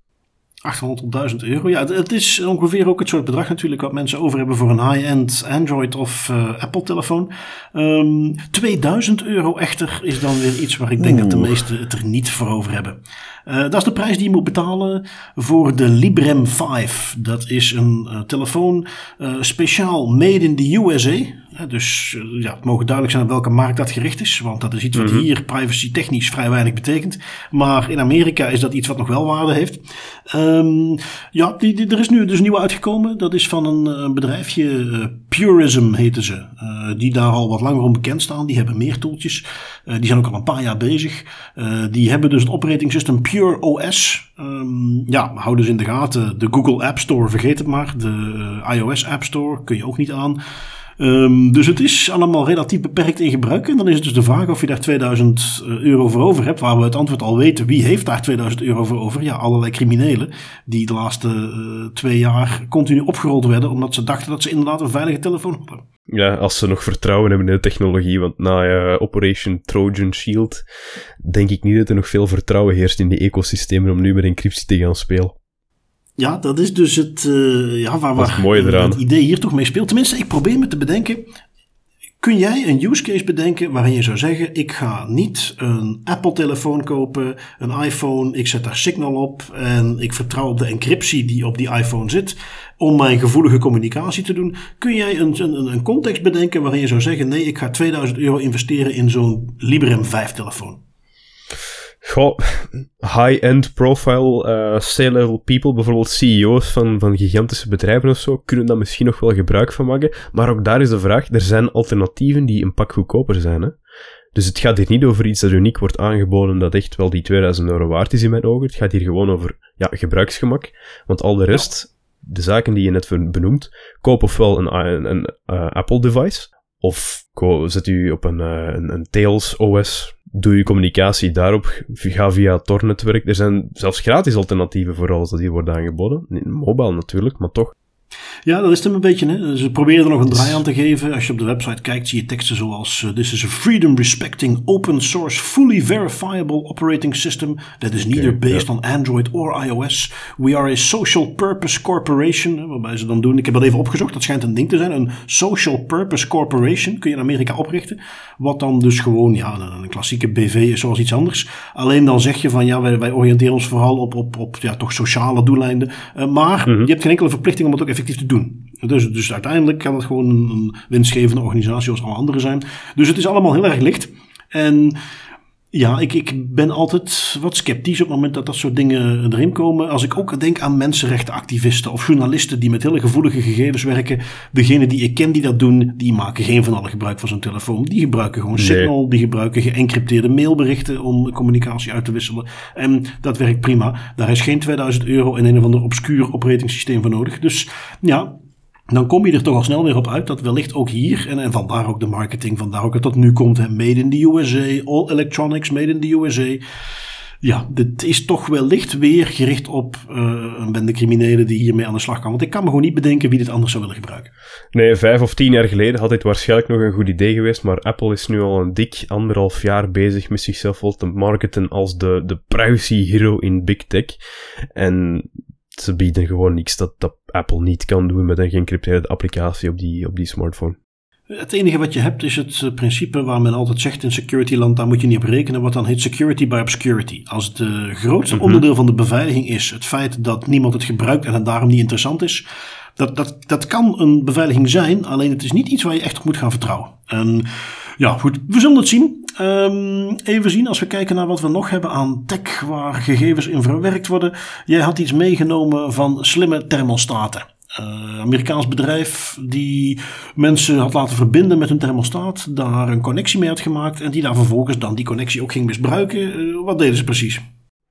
800 tot 1000 euro. Ja, het, is ongeveer ook het soort bedrag natuurlijk wat mensen over hebben voor een high-end Android of uh, Apple telefoon. Um, ehm, 2000 euro echter is dan weer iets waar ik denk Oeh. dat de meesten het er niet voor over hebben. Uh, dat is de prijs die je moet betalen voor de Librem 5. Dat is een uh, telefoon speciaal made in the USA. Dus ja, het mogen duidelijk zijn op welke markt dat gericht is. Want dat is iets wat mm -hmm. hier privacy technisch vrij weinig betekent. Maar in Amerika is dat iets wat nog wel waarde heeft. Um, ja, die, die, er is nu dus nieuw uitgekomen. Dat is van een, een bedrijfje, uh, Purism heten ze. Uh, die daar al wat langer onbekend staan. Die hebben meer toeltjes. Uh, die zijn ook al een paar jaar bezig. die hebben dus het operating system Pure OS. Um, ja, houden dus in de gaten. De Google App Store, vergeet het maar. De iOS App Store kun je ook niet aan. Um, dus het is allemaal relatief beperkt in gebruik. En dan is het dus de vraag of je daar 2000 eh, euro voor over hebt. Waar we het antwoord al weten. Wie heeft daar 2000 euro voor over? Ja, allerlei criminelen. Die de laatste uh, twee jaar continu opgerold werden. Omdat ze dachten dat ze inderdaad een veilige telefoon hadden. Ja, als ze nog vertrouwen hebben in de technologie. Want na uh, Operation Trojan Shield. Denk ik niet dat er nog veel vertrouwen heerst in die ecosystemen. Om nu met encryptie te gaan spelen. Ja, dat is dus het, uh, ja, waar, waar het idee hier toch mee speelt. Tenminste, ik probeer me te bedenken. Kun jij een use case bedenken waarin je zou zeggen: ik ga niet een Apple-telefoon kopen, een iPhone, ik zet daar Signal op en ik vertrouw op de encryptie die op die iPhone zit om mijn gevoelige communicatie te doen. Kun jij een, een, een context bedenken waarin je zou zeggen: nee, ik ga 2000 euro investeren in zo'n Librem 5-telefoon? Goh, high-end profile uh, C-level people, bijvoorbeeld CEO's van, van gigantische bedrijven of zo, kunnen daar misschien nog wel gebruik van maken. Maar ook daar is de vraag, er zijn alternatieven die een pak goedkoper zijn. Hè? Dus het gaat hier niet over iets dat uniek wordt aangeboden dat echt wel die 2000 euro waard is in mijn ogen. Het gaat hier gewoon over ja, gebruiksgemak. Want al de rest, de zaken die je net benoemt, koop ofwel een, een, een uh, Apple device, of zet u op een, uh, een, een Tails OS doe je communicatie daarop, ga via Tor-netwerk. Er zijn zelfs gratis alternatieven voor alles dat hier wordt aangeboden. Niet mobile natuurlijk, maar toch. Ja, dat is hem een beetje. Hè? Ze proberen er nog een draai aan te geven. Als je op de website kijkt, zie je teksten zoals: uh, This is a freedom respecting, open source, fully verifiable operating system that is neither okay, based yeah. on Android or iOS. We are a social purpose corporation. Waarbij ze dan doen, ik heb dat even opgezocht, dat schijnt een ding te zijn. Een social purpose corporation kun je in Amerika oprichten. Wat dan dus gewoon ja, een, klassieke BV is zoals iets anders. Alleen dan zeg je van ja, wij, wij oriënteren ons vooral op, op, op ja, toch sociale doeleinden. Uh, maar mm -hmm. je hebt geen enkele verplichting om het ook effectief te doen. Dus, dus uiteindelijk kan het gewoon een winstgevende organisatie zoals alle andere zijn. Dus het is allemaal heel erg licht. En ja, ik, ik ben altijd wat sceptisch op het moment dat dat soort dingen erin komen. Als ik ook denk aan mensenrechtenactivisten of journalisten die met hele gevoelige gegevens werken. Degene die ik ken die dat doen, die maken geen van alle gebruik van zo'n telefoon. Die gebruiken gewoon Signal, die gebruiken geëncrypteerde mailberichten om communicatie uit te wisselen. En dat werkt prima. Daar is geen 2000 euro in een of ander obscuur operating systeem voor nodig. Dus ja, dan kom je er toch al snel weer op uit dat wellicht ook hier, en, en vandaar ook de marketing, vandaar ook dat dat nu komt, made in the USA, all electronics made in the USA. Ja, dit is toch wellicht weer gericht op uh, een bende criminelen die hiermee aan de slag kan. Want ik kan me gewoon niet bedenken wie dit anders zou willen gebruiken. Nee, vijf of tien jaar geleden had dit waarschijnlijk nog een goed idee geweest, maar Apple is nu al een dik anderhalf jaar bezig met zichzelf wel te marketen als de, de privacy hero in big tech. En ze bieden gewoon niks dat, dat Apple niet kan doen met een geëncrypteerde applicatie op die, op die smartphone. Het enige wat je hebt is het eh, principe waar men altijd zegt in security land, daar moet je niet op rekenen, wat dan heet security by obscurity. Als het uh, grootste mhm. onderdeel van de beveiliging is het feit dat niemand het gebruikt en het daarom niet interessant is, dat, dat, dat kan een beveiliging zijn, alleen het is niet iets waar je echt op moet gaan vertrouwen. En ja, goed, we zullen het zien. Um, even zien als we kijken naar wat we nog hebben aan tech waar gegevens in verwerkt worden. Jij had iets meegenomen van slimme thermostaten. Uh, Amerikaans bedrijf die mensen had laten verbinden met hun thermostaat, daar een connectie mee had gemaakt en die daar vervolgens dan die connectie ook ging misbruiken. Uh, wat deden ze precies?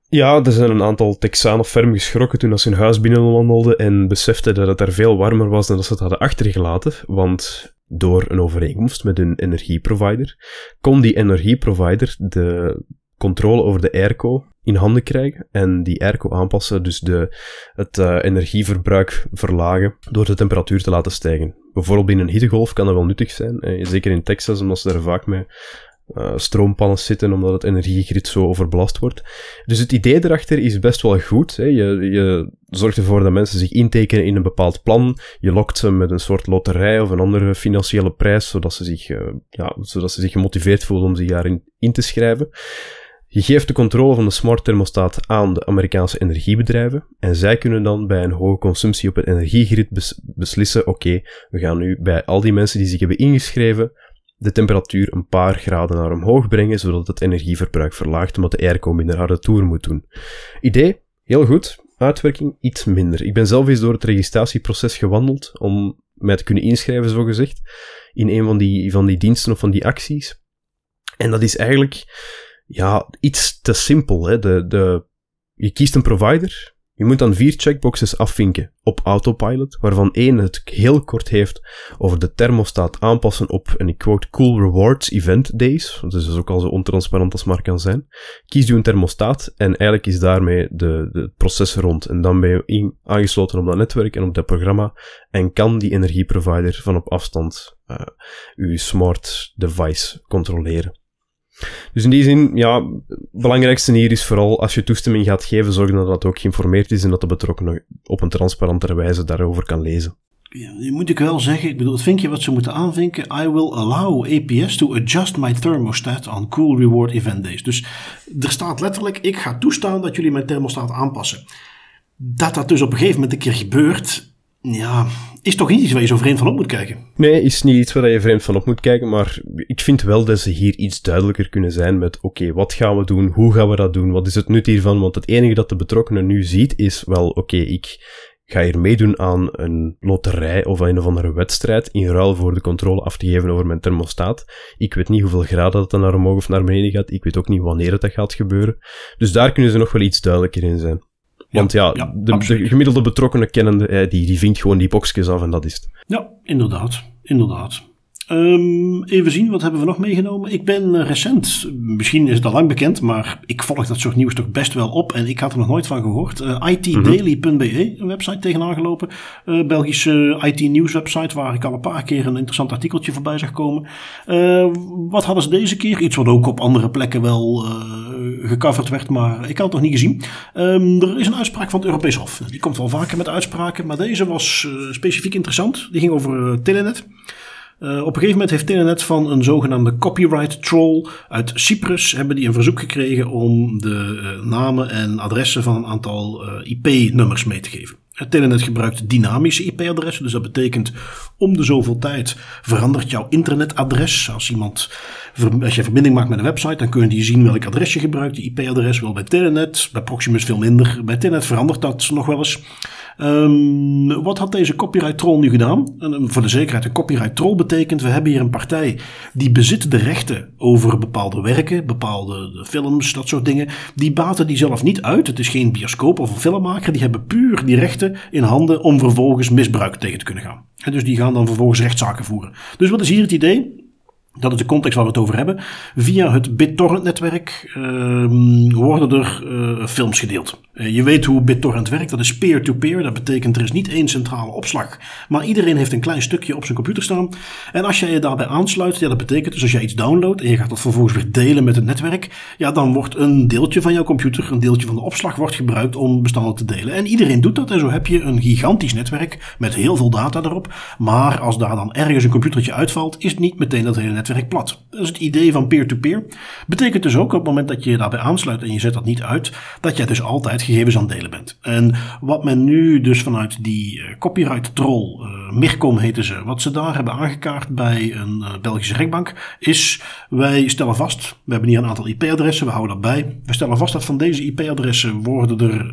Ja, er zijn een aantal Texanen ferm geschrokken toen ze hun huis binnenwandelden en beseften dat het daar veel warmer was dan dat ze het hadden achtergelaten. Want door een overeenkomst met hun energieprovider, kon die energieprovider de controle over de airco in handen krijgen en die airco aanpassen, dus de, het uh, energieverbruik verlagen door de temperatuur te laten stijgen. Bijvoorbeeld in een hittegolf kan dat wel nuttig zijn, eh, zeker in Texas, omdat ze daar vaak mee uh, stroompannen zitten omdat het energiegrid zo overbelast wordt. Dus het idee erachter is best wel goed. Hè. Je, je zorgt ervoor dat mensen zich intekenen in een bepaald plan. Je lokt ze met een soort loterij of een andere financiële prijs, zodat ze zich, uh, ja, zodat ze zich gemotiveerd voelen om zich daarin in te schrijven. Je geeft de controle van de smart thermostaat aan de Amerikaanse energiebedrijven en zij kunnen dan bij een hoge consumptie op het energiegrid beslissen, oké, we gaan nu bij al die mensen die zich hebben ingeschreven, de temperatuur een paar graden naar omhoog brengen, zodat het energieverbruik verlaagt, omdat de airco minder harde toer moet doen. Idee, heel goed. Uitwerking, iets minder. Ik ben zelf eens door het registratieproces gewandeld om mij te kunnen inschrijven, zo gezegd, in een van die, van die diensten of van die acties. En dat is eigenlijk, ja, iets te simpel. Hè. De, de, je kiest een provider, je moet dan vier checkboxes afvinken op autopilot, waarvan één het heel kort heeft over de thermostaat aanpassen op, en ik quote, cool rewards event days. Dat is dus ook al zo ontransparant als maar kan zijn. Kies je een thermostaat en eigenlijk is daarmee de, de proces rond. En dan ben je aangesloten op dat netwerk en op dat programma en kan die energieprovider van op afstand uh, uw smart device controleren. Dus in die zin, ja, belangrijkste hier is vooral als je toestemming gaat geven, zorgen dat dat ook geïnformeerd is en dat de betrokkenen op een transparantere wijze daarover kan lezen. Ja, moet ik wel zeggen, ik bedoel, het vinkje wat ze moeten aanvinken, I will allow APS to adjust my thermostat on cool reward event days. Dus er staat letterlijk, ik ga toestaan dat jullie mijn thermostaat aanpassen. Dat dat dus op een gegeven moment een keer gebeurt, ja, is toch niet iets waar je zo vreemd van op moet kijken? Nee, is niet iets waar je vreemd van op moet kijken, maar ik vind wel dat ze hier iets duidelijker kunnen zijn met oké, wat gaan we doen, hoe gaan we dat doen, wat is het nut hiervan, want het enige dat de betrokkenen nu ziet is wel oké, ik ga hier meedoen aan een loterij of een of andere wedstrijd in ruil voor de controle af te geven over mijn thermostaat. Ik weet niet hoeveel graden dat dan naar omhoog of naar beneden gaat, ik weet ook niet wanneer het dat gaat gebeuren. Dus daar kunnen ze nog wel iets duidelijker in zijn. Want ja, de, gemiddelde betrokkenen kennende, die, die vindt gewoon die boxjes af en dat is het. Ja, inderdaad. Inderdaad. Um, even zien, wat hebben we nog meegenomen? Ik ben uh, recent, misschien is het al lang bekend, maar ik volg dat soort nieuws toch best wel op en ik had er nog nooit van gehoord. Uh, itdaily.be, een website tegenaan gelopen. Uh, Belgische IT-nieuws website waar ik al een paar keer een interessant artikeltje voorbij zag komen. wat hadden ze deze keer? Iets wat ook op andere plekken wel gecoverd werd, maar ik had het nog niet gezien. Um, er is een uitspraak van het Europees Hof. Die komt wel vaker met uitspraken, maar deze was specifiek interessant. Die ging over Telenet. Uh, op een gegeven moment heeft Telenet van een zogenaamde copyright troll uit Cyprus hebben die een verzoek gekregen om de uh, namen en adressen van een aantal uh, IP-nummers mee te geven. Telenet gebruikt dynamische IP-adressen, dus dat betekent om de zoveel tijd verandert jouw internetadres. Als iemand, als je verbinding maakt met een website, dan kun je zien welk adres je gebruikt, die IP-adres. Wel bij Telenet, bij Proximus veel minder. Bij Telenet verandert dat nog wel eens. Um, wat had deze copyright troll nu gedaan? En voor de zekerheid, een copyright troll betekent, we hebben hier een partij die bezit de rechten over bepaalde werken, bepaalde films, dat soort dingen. Die baten die zelf niet uit. Het is geen bioscoop of een filmmaker. Die hebben puur die rechten in handen om vervolgens misbruik tegen te kunnen gaan. En dus die gaan dan vervolgens rechtszaken voeren. Dus wat is hier het idee? Dat is de context waar we het over hebben. Via het BitTorrent-netwerk uh, worden er uh, films gedeeld. Uh, je weet hoe BitTorrent werkt. Dat is peer-to-peer. Dat betekent er is niet één centrale opslag. Maar iedereen heeft een klein stukje op zijn computer staan. En als jij je daarbij aansluit, ja, dat betekent dus als jij iets downloadt en je gaat dat vervolgens weer delen met het netwerk. Ja, dan wordt een deeltje van jouw computer, een deeltje van de opslag, wordt gebruikt om bestanden te delen. En iedereen doet dat. En zo heb je een gigantisch netwerk met heel veel data erop. Maar als daar dan ergens een computertje uitvalt, is het niet meteen dat hele netwerk netwerk plat. Dat is het idee van peer-to-peer. Betekent dus ook op het moment dat je je daarbij aansluit en je zet dat niet uit, dat jij dus altijd gegevens aan het delen bent. En wat men nu dus vanuit die uh, copyright troll, uh, Mircom heten ze, wat ze daar hebben aangekaart bij een uh, Belgische rechtbank, is wij stellen vast, we hebben hier een aantal IP-adressen, we houden dat bij. We stellen vast dat van deze IP-adressen worden er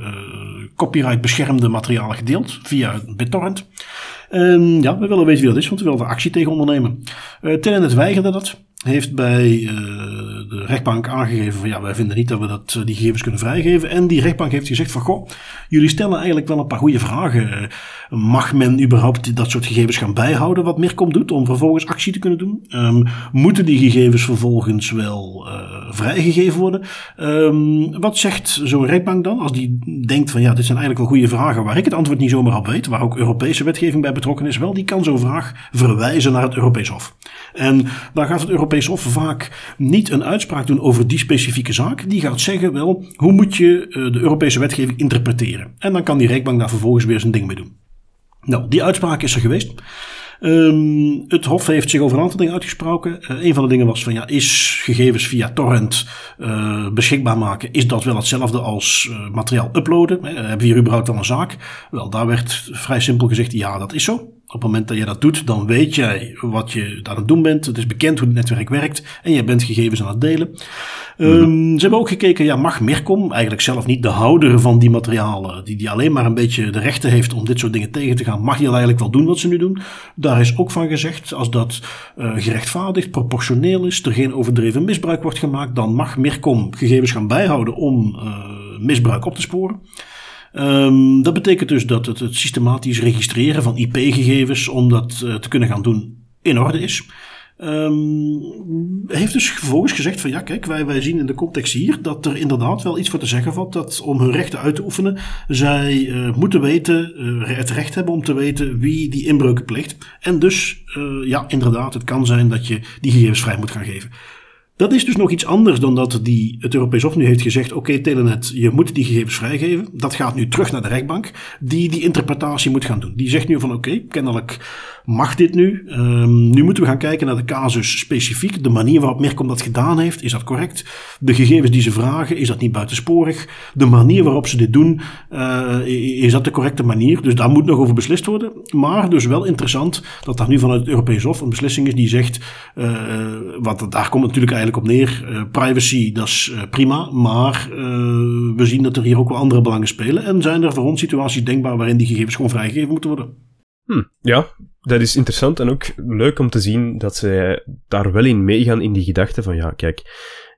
copyright beschermde materialen gedeeld via BitTorrent. Um, ja, we willen weten wie dat is, want we willen er actie tegen ondernemen. Uh, Telenet weigerde dat. Heeft bij uh, de rechtbank aangegeven van ja, wij vinden niet dat we dat, uh, die gegevens kunnen vrijgeven. En die rechtbank heeft gezegd van goh, jullie stellen eigenlijk wel een paar goede vragen. mag men überhaupt dat soort gegevens gaan bijhouden wat Mircom doet om vervolgens actie te kunnen doen? Um, moeten die gegevens vervolgens wel vrijgegeven worden? Um, wat zegt zo'n rechtbank dan als die denkt van ja, dit zijn eigenlijk wel goede vragen waar ik het antwoord niet zomaar op weet, waar ook Europese wetgeving bij betrokken is? Wel, die kan zo'n vraag verwijzen naar het Europees Hof. En dan gaat het Europees Hof vaak niet een uitspraak doen over die specifieke zaak. Die gaat zeggen, wel, hoe moet je de Europese wetgeving interpreteren? En dan kan die rechtbank daar vervolgens weer zijn ding mee doen. Nou, die uitspraak is er geweest. Um, het Hof heeft zich over een aantal dingen uitgesproken. Uh, een van de dingen was van ja, is gegevens via torrent uh, beschikbaar maken, is dat wel hetzelfde als materiaal uploaden? hebben we hier überhaupt al een zaak? Wel, daar werd vrij simpel gezegd, ja, dat is zo. Op het moment dat je dat doet, dan weet jij wat je aan het doen bent. Het is bekend hoe het netwerk werkt en je bent gegevens aan het delen. Um, ze hebben ook gekeken, ja, mag Mircom, eigenlijk zelf niet de houder van die materialen, die, die alleen maar een beetje de rechten heeft om dit soort dingen tegen te gaan, mag die eigenlijk wel doen wat ze nu doen? Daar is ook van gezegd, als dat uh, gerechtvaardigd, proportioneel is, er geen overdreven misbruik wordt gemaakt, dan mag Mircom gegevens gaan bijhouden om uh, misbruik op te sporen. Um, dat betekent dus dat het, systematisch registreren van IP-gegevens, om dat uh, te kunnen gaan doen, in orde is. Um, heeft dus vervolgens gezegd van ja, kijk, wij, wij zien in de context hier dat er inderdaad wel iets voor te zeggen valt. Dat om hun rechten uit te oefenen, zij uh, moeten weten, uh, het recht hebben om te weten wie die inbreuken pleegt. En dus, ja, inderdaad, het kan zijn dat je die gegevens vrij moet gaan geven. Dat is dus nog iets anders dan dat die, het Europees Hof nu heeft gezegd: oké, Telenet, je moet die gegevens vrijgeven. Dat gaat nu terug naar de rechtbank, die die interpretatie moet gaan doen. Die zegt nu van: oké, kennelijk mag dit nu. Um, nu moeten we gaan kijken naar de casus specifiek. De manier waarop Merkom dat gedaan heeft, is dat correct? De gegevens die ze vragen, is dat niet buitensporig? De manier waarop ze dit doen, uh, is dat de correcte manier? Dus daar moet nog over beslist worden. Maar dus wel interessant dat daar nu vanuit het Europees Hof een beslissing is die zegt: uh, want daar komt natuurlijk eigenlijk op neer. Uh, privacy, dat is prima. Maar we zien dat er hier ook wel andere belangen spelen. En zijn er voor ons situaties denkbaar waarin die gegevens gewoon vrijgegeven moeten worden? Hm, ja, dat is interessant en ook leuk om te zien dat ze daar wel in meegaan in die gedachte van ja, kijk,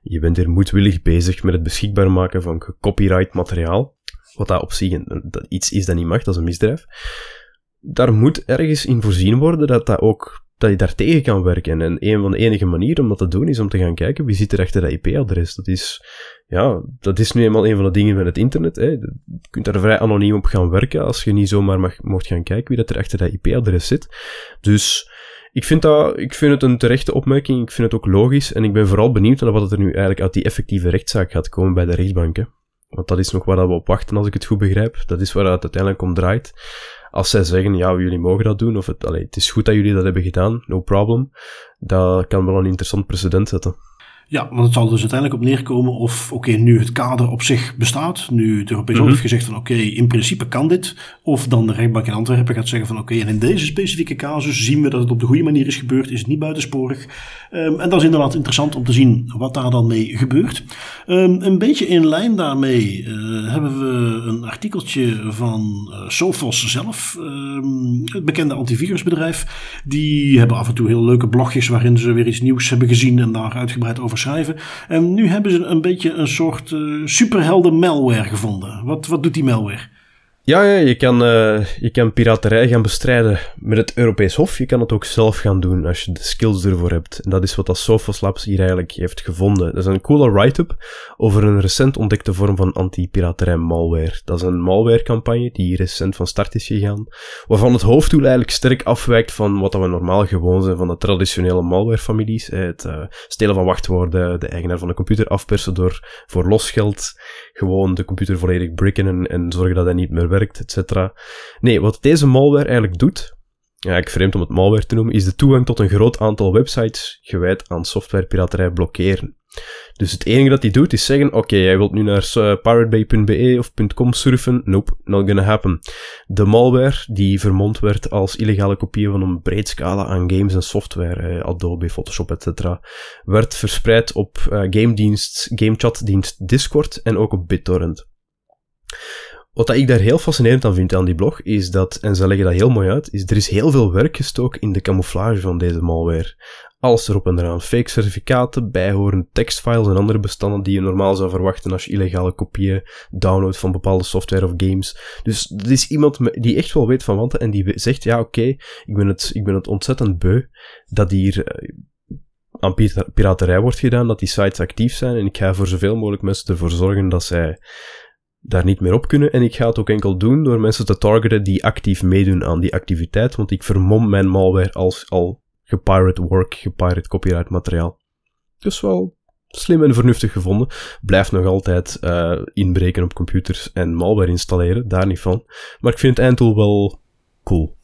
je bent er moedwillig bezig met het beschikbaar maken van gecopyright materiaal. Wat dat op zich een, iets is dat niet mag, dat is een misdrijf. Daar moet ergens in voorzien worden dat dat ook dat je daar tegen kan werken. En een van de enige manieren om dat te doen is om te gaan kijken wie zit er achter dat IP-adres. Dat is, ja, dat is nu eenmaal een van de dingen met het internet. Hè. Je kunt daar vrij anoniem op gaan werken als je niet zomaar mag, mocht gaan kijken wie dat er achter dat IP-adres zit. Dus ik vind, dat, ik vind het een terechte opmerking, ik vind het ook logisch en ik ben vooral benieuwd naar wat er nu eigenlijk uit die effectieve rechtszaak gaat komen bij de rechtbanken. Want dat is nog waar we op wachten, als ik het goed begrijp. Dat is waar het uiteindelijk om draait. Als zij zeggen, ja, jullie mogen dat doen, of het, allee, het is goed dat jullie dat hebben gedaan, no problem, dat kan wel een interessant precedent zetten. Ja, want het zal dus uiteindelijk op neerkomen of, oké, nu het kader op zich bestaat, nu het Europees Hof heeft gezegd van, oké, in principe kan dit, of dan de rechtbank in Antwerpen gaat zeggen van, oké, en in deze specifieke casus zien we dat het op de goede manier is gebeurd, is het niet buitensporig. Um, en dat is inderdaad interessant om te zien wat daar dan mee gebeurt. Um, een beetje in lijn daarmee uh, hebben we een artikeltje van uh, Sophos zelf, um, het bekende antivirusbedrijf. Die hebben af en toe heel leuke blogjes waarin ze weer iets nieuws hebben gezien en daar uitgebreid over schrijven. En nu hebben ze een beetje een soort uh, superhelden malware gevonden. Wat, wat doet die malware? Ja, je, kan, uh, je kan piraterij gaan bestrijden met het Europees Hof. Je kan het ook zelf gaan doen als je de skills ervoor hebt. En dat is wat dat Sophos Labs hier eigenlijk heeft gevonden. Dat is een coole write-up over een recent ontdekte vorm van anti-piraterij malware. Dat is een malware-campagne die recent van start is gegaan, waarvan het hoofddoel eigenlijk sterk afwijkt van wat we normaal gewoon zijn van de traditionele malware-families. Het uh, stelen van wachtwoorden, de eigenaar van de computer afpersen door voor losgeld gewoon de computer volledig bricken en, en zorgen dat hij niet meer werkt, et cetera. Nee, wat deze malware eigenlijk doet, ik vreemd om het malware te noemen, is de toegang tot een groot aantal websites gewijd aan softwarepiraterij blokkeren. Dus het enige dat hij doet is zeggen, oké, jij wilt nu naar uh, piratebay.be of .com surfen. Nope, not gonna happen. De malware, die vermond werd als illegale kopieën van een breed scala aan games en software, eh, Adobe, Photoshop, etc., werd verspreid op uh, gamedienst, gamechatdienst Discord en ook op BitTorrent. Wat ik daar heel fascinerend aan vind aan die blog, is dat, en ze leggen dat heel mooi uit, is er is heel veel werk gestoken in de camouflage van deze malware. Alles erop en eraan. Fake certificaten, bijhorende tekstfiles en andere bestanden die je normaal zou verwachten als je illegale kopieën downloadt van bepaalde software of games. Dus er is iemand die echt wel weet van wat en die zegt, ja oké, ik, ben het, ik ben het ontzettend beu dat hier eh, aan piraterij wordt gedaan, dat die sites actief zijn en ik ga voor zoveel mogelijk mensen ervoor zorgen dat zij daar niet meer op kunnen. En ik ga het ook enkel doen door mensen te targeten die actief meedoen aan die activiteit, want ik vermom mijn malware als al gepirate work, gepirate copyright materiaal. Dus wel slim en vernuftig gevonden. Blijft nog altijd uh, inbreken op computers en malware installeren, daar niet van. Maar ik vind het eindtool wel cool.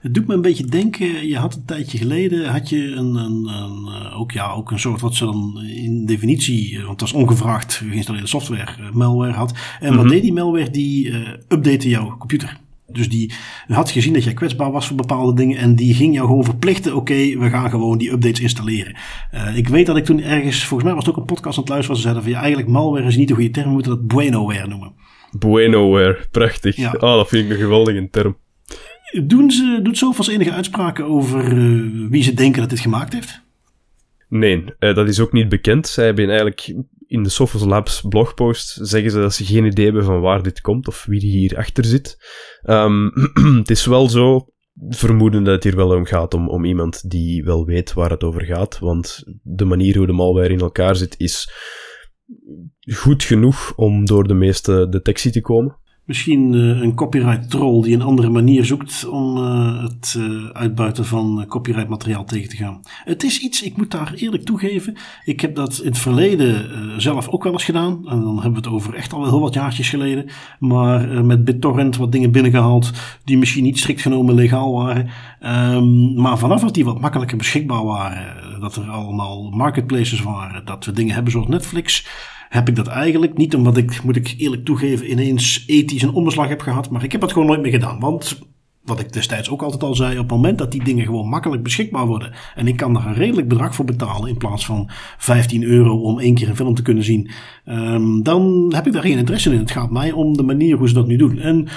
Het doet me een beetje denken, je had een tijdje geleden, had je een, een, een eh, ook, ja, ook een soort wat ze dan in definitie, eh, want dat is ongevraagd geïnstalleerde software, malware had. En wat mhm. deed die malware? Die uh, update jouw computer. Dus die had gezien dat jij kwetsbaar was voor bepaalde dingen en die ging jou gewoon verplichten, oké, we gaan gewoon die updates installeren. Uh, ik weet dat ik toen ergens, volgens mij was het ook een podcast aan het luisteren, ze zeiden van ja, eigenlijk malware is niet de goede term, we moeten dat buenoware noemen. Buenoware, prachtig. Ja. Oh, dat vind ik een geweldige term. Doen ze, doet Sophos enige uitspraken over uh, wie ze denken dat dit gemaakt heeft? Nee, uh, dat is ook niet bekend. Zij hebben eigenlijk in de Sophos Labs blogpost zeggen ze dat ze geen idee hebben van waar dit komt of wie hier achter zit. Um, [CLEARS THROAT] het is wel zo, vermoeden dat het hier wel om gaat om, om iemand die wel weet waar het over gaat, want de manier hoe de malware in elkaar zit is goed genoeg om door de meeste detectie te komen. Misschien uh, een copyright troll die een andere manier zoekt om uh, het uh, uitbuiten van copyright materiaal tegen te gaan. Het is iets, ik moet daar eerlijk toegeven. Ik heb dat in het verleden zelf ook wel eens gedaan. En dan hebben we het over echt al heel wat jaartjes geleden. Maar met BitTorrent wat dingen binnengehaald die misschien niet strikt genomen legaal waren. Um, maar vanaf dat die wat makkelijker beschikbaar waren, dat er allemaal marketplaces waren, dat we dingen hebben zoals Netflix heb ik dat eigenlijk niet omdat ik, moet ik eerlijk toegeven, ineens ethisch een omslag heb gehad. Maar ik heb het gewoon nooit meer gedaan. Want wat ik destijds ook altijd al zei, op het moment dat die dingen gewoon makkelijk beschikbaar worden. En ik kan daar een redelijk bedrag voor betalen in plaats van 15 euro om één keer een film te kunnen zien. Um, dan heb ik daar geen interesse in. Het gaat mij om de manier hoe ze dat nu doen. En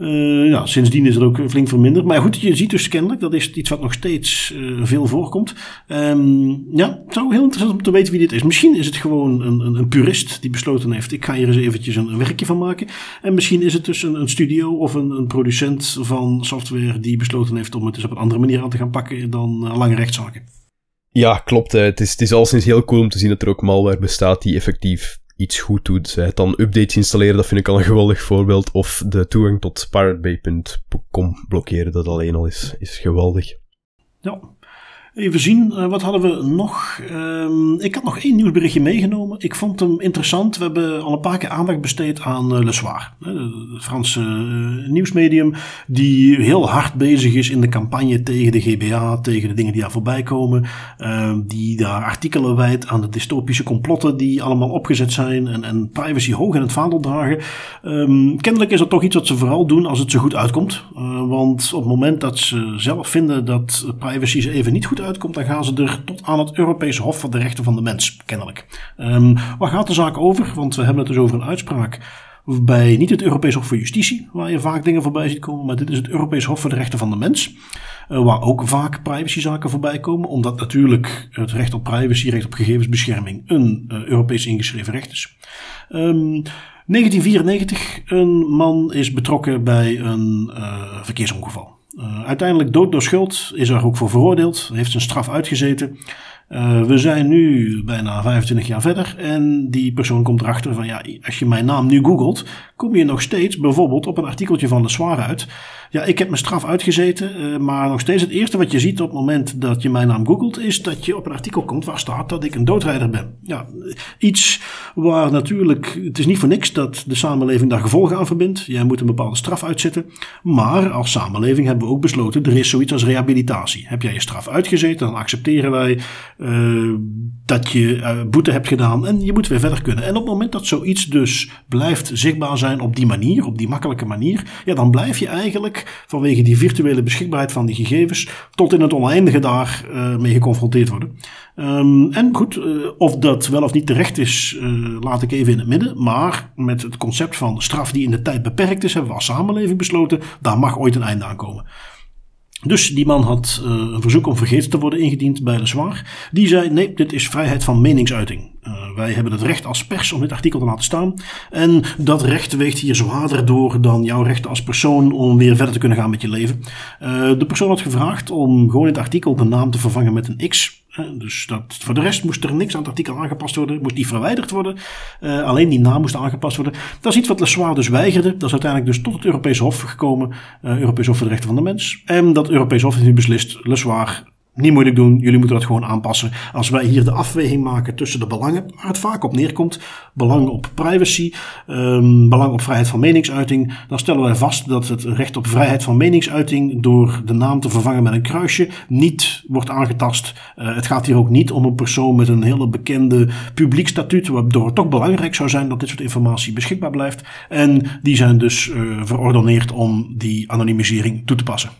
Uh, ja, sindsdien is het ook flink verminderd. Maar goed, je ziet dus kennelijk, dat is iets wat nog steeds uh, veel voorkomt. Um, ja, het zou heel interessant om te weten wie dit is. Misschien is het gewoon een, een, een purist die besloten heeft, ik ga hier eens eventjes een, werkje van maken. En misschien is het dus een, een studio of een, producent van software die besloten heeft om het dus op een andere manier aan te gaan pakken dan uh, lange rechtszaken. Ja, klopt. Het is, het is al sinds heel cool om te zien dat er ook malware bestaat die effectief iets goed doet. Zij dan updates installeren, dat vind ik al een geweldig voorbeeld. Of de toegang tot piratebay.com blokkeren, dat alleen al is, is geweldig. Ja, Even zien, uh, wat hadden we nog? Um, ik had nog één nieuwsberichtje meegenomen. Ik vond hem interessant. We hebben al een paar keer aandacht besteed aan uh, Le Soir. Het Franse uh, nieuwsmedium. Die heel hard bezig is in de campagne tegen de GBA. Tegen de dingen die daar voorbij komen. Ehm, die daar artikelen wijdt aan de dystopische complotten die allemaal opgezet zijn. En, privacy hoog in het vaandel dragen. Um, kennelijk is dat toch iets wat ze vooral doen als het zo goed uitkomt. want op het moment dat ze zelf vinden dat privacy ze even niet goed uitkomt, dan gaan ze er tot aan het Europese Hof voor de Rechten van de Mens, kennelijk. Um, waar gaat de zaak over? Want we hebben het dus over een uitspraak bij niet het Europees Hof voor Justitie, waar je vaak dingen voorbij ziet komen, maar dit is het Europees Hof voor de Rechten van de Mens, uh, waar ook vaak privacyzaken voorbij komen, omdat natuurlijk het recht op privacy, recht op gegevensbescherming, een uh, Europees ingeschreven recht is. Um, 1994, een man is betrokken bij een uh, verkeersongeval. Uh, uiteindelijk dood door schuld, is er ook voor veroordeeld, heeft zijn straf uitgezeten. Uh, we zijn nu bijna 25 jaar verder en die persoon komt erachter van ja, als je mijn naam nu googelt, kom je nog steeds bijvoorbeeld op een artikeltje van de Soir uit ja, ik heb mijn straf uitgezeten, uh, maar nog steeds het eerste wat je ziet op het moment dat je mijn naam googelt, is dat je op een artikel komt waar staat dat ik een doodrijder ben. Ja, iets waar natuurlijk, het is niet voor niks dat de samenleving daar gevolgen aan verbindt. Jij moet een bepaalde straf uitzetten. Maar als samenleving hebben we ook besloten, er is zoiets als rehabilitatie. Heb jij je straf uitgezeten, dan accepteren wij uh, dat je boete hebt gedaan en je moet weer verder kunnen. En op het moment dat zoiets dus blijft zichtbaar zijn op die manier, op die makkelijke manier, ja, dan blijf je eigenlijk vanwege die virtuele beschikbaarheid van die gegevens tot in het oneindige daar uh, mee geconfronteerd worden. Um, en goed, uh, of dat wel of niet terecht is, uh, laat ik even in het midden. Maar met het concept van straf die in de tijd beperkt is, hebben we als samenleving besloten, daar mag ooit een einde aan komen. Dus die man had uh, een verzoek om vergeten te worden ingediend bij de zwaar. Die zei: nee, dit is vrijheid van meningsuiting. Uh, wij hebben het recht als pers om dit artikel te laten staan. En dat recht weegt hier zwaarder door dan jouw recht als persoon om weer verder te kunnen gaan met je leven. Uh, de persoon had gevraagd om gewoon het artikel de naam te vervangen met een X. Dus dat, voor de rest moest er niks aan het artikel aangepast worden, moest niet verwijderd worden. Uh, alleen die naam moest aangepast worden. Dat is iets wat Le Soir dus weigerde. Dat is uiteindelijk dus tot het Europees Hof gekomen, uh, Europees Hof voor de Rechten van de Mens. En dat Europees Hof heeft nu beslist, Le Soir niet moeilijk doen, jullie moeten dat gewoon aanpassen. Als wij hier de afweging maken tussen de belangen, waar het vaak op neerkomt, belang op privacy, um, belang op vrijheid van meningsuiting, dan stellen wij vast dat het recht op vrijheid van meningsuiting door de naam te vervangen met een kruisje niet wordt aangetast. Uh, het gaat hier ook niet om een persoon met een hele bekende publiek statuut, waardoor het toch belangrijk zou zijn dat dit soort informatie beschikbaar blijft. En die zijn dus uh, verordoneerd om die anonimisering toe te passen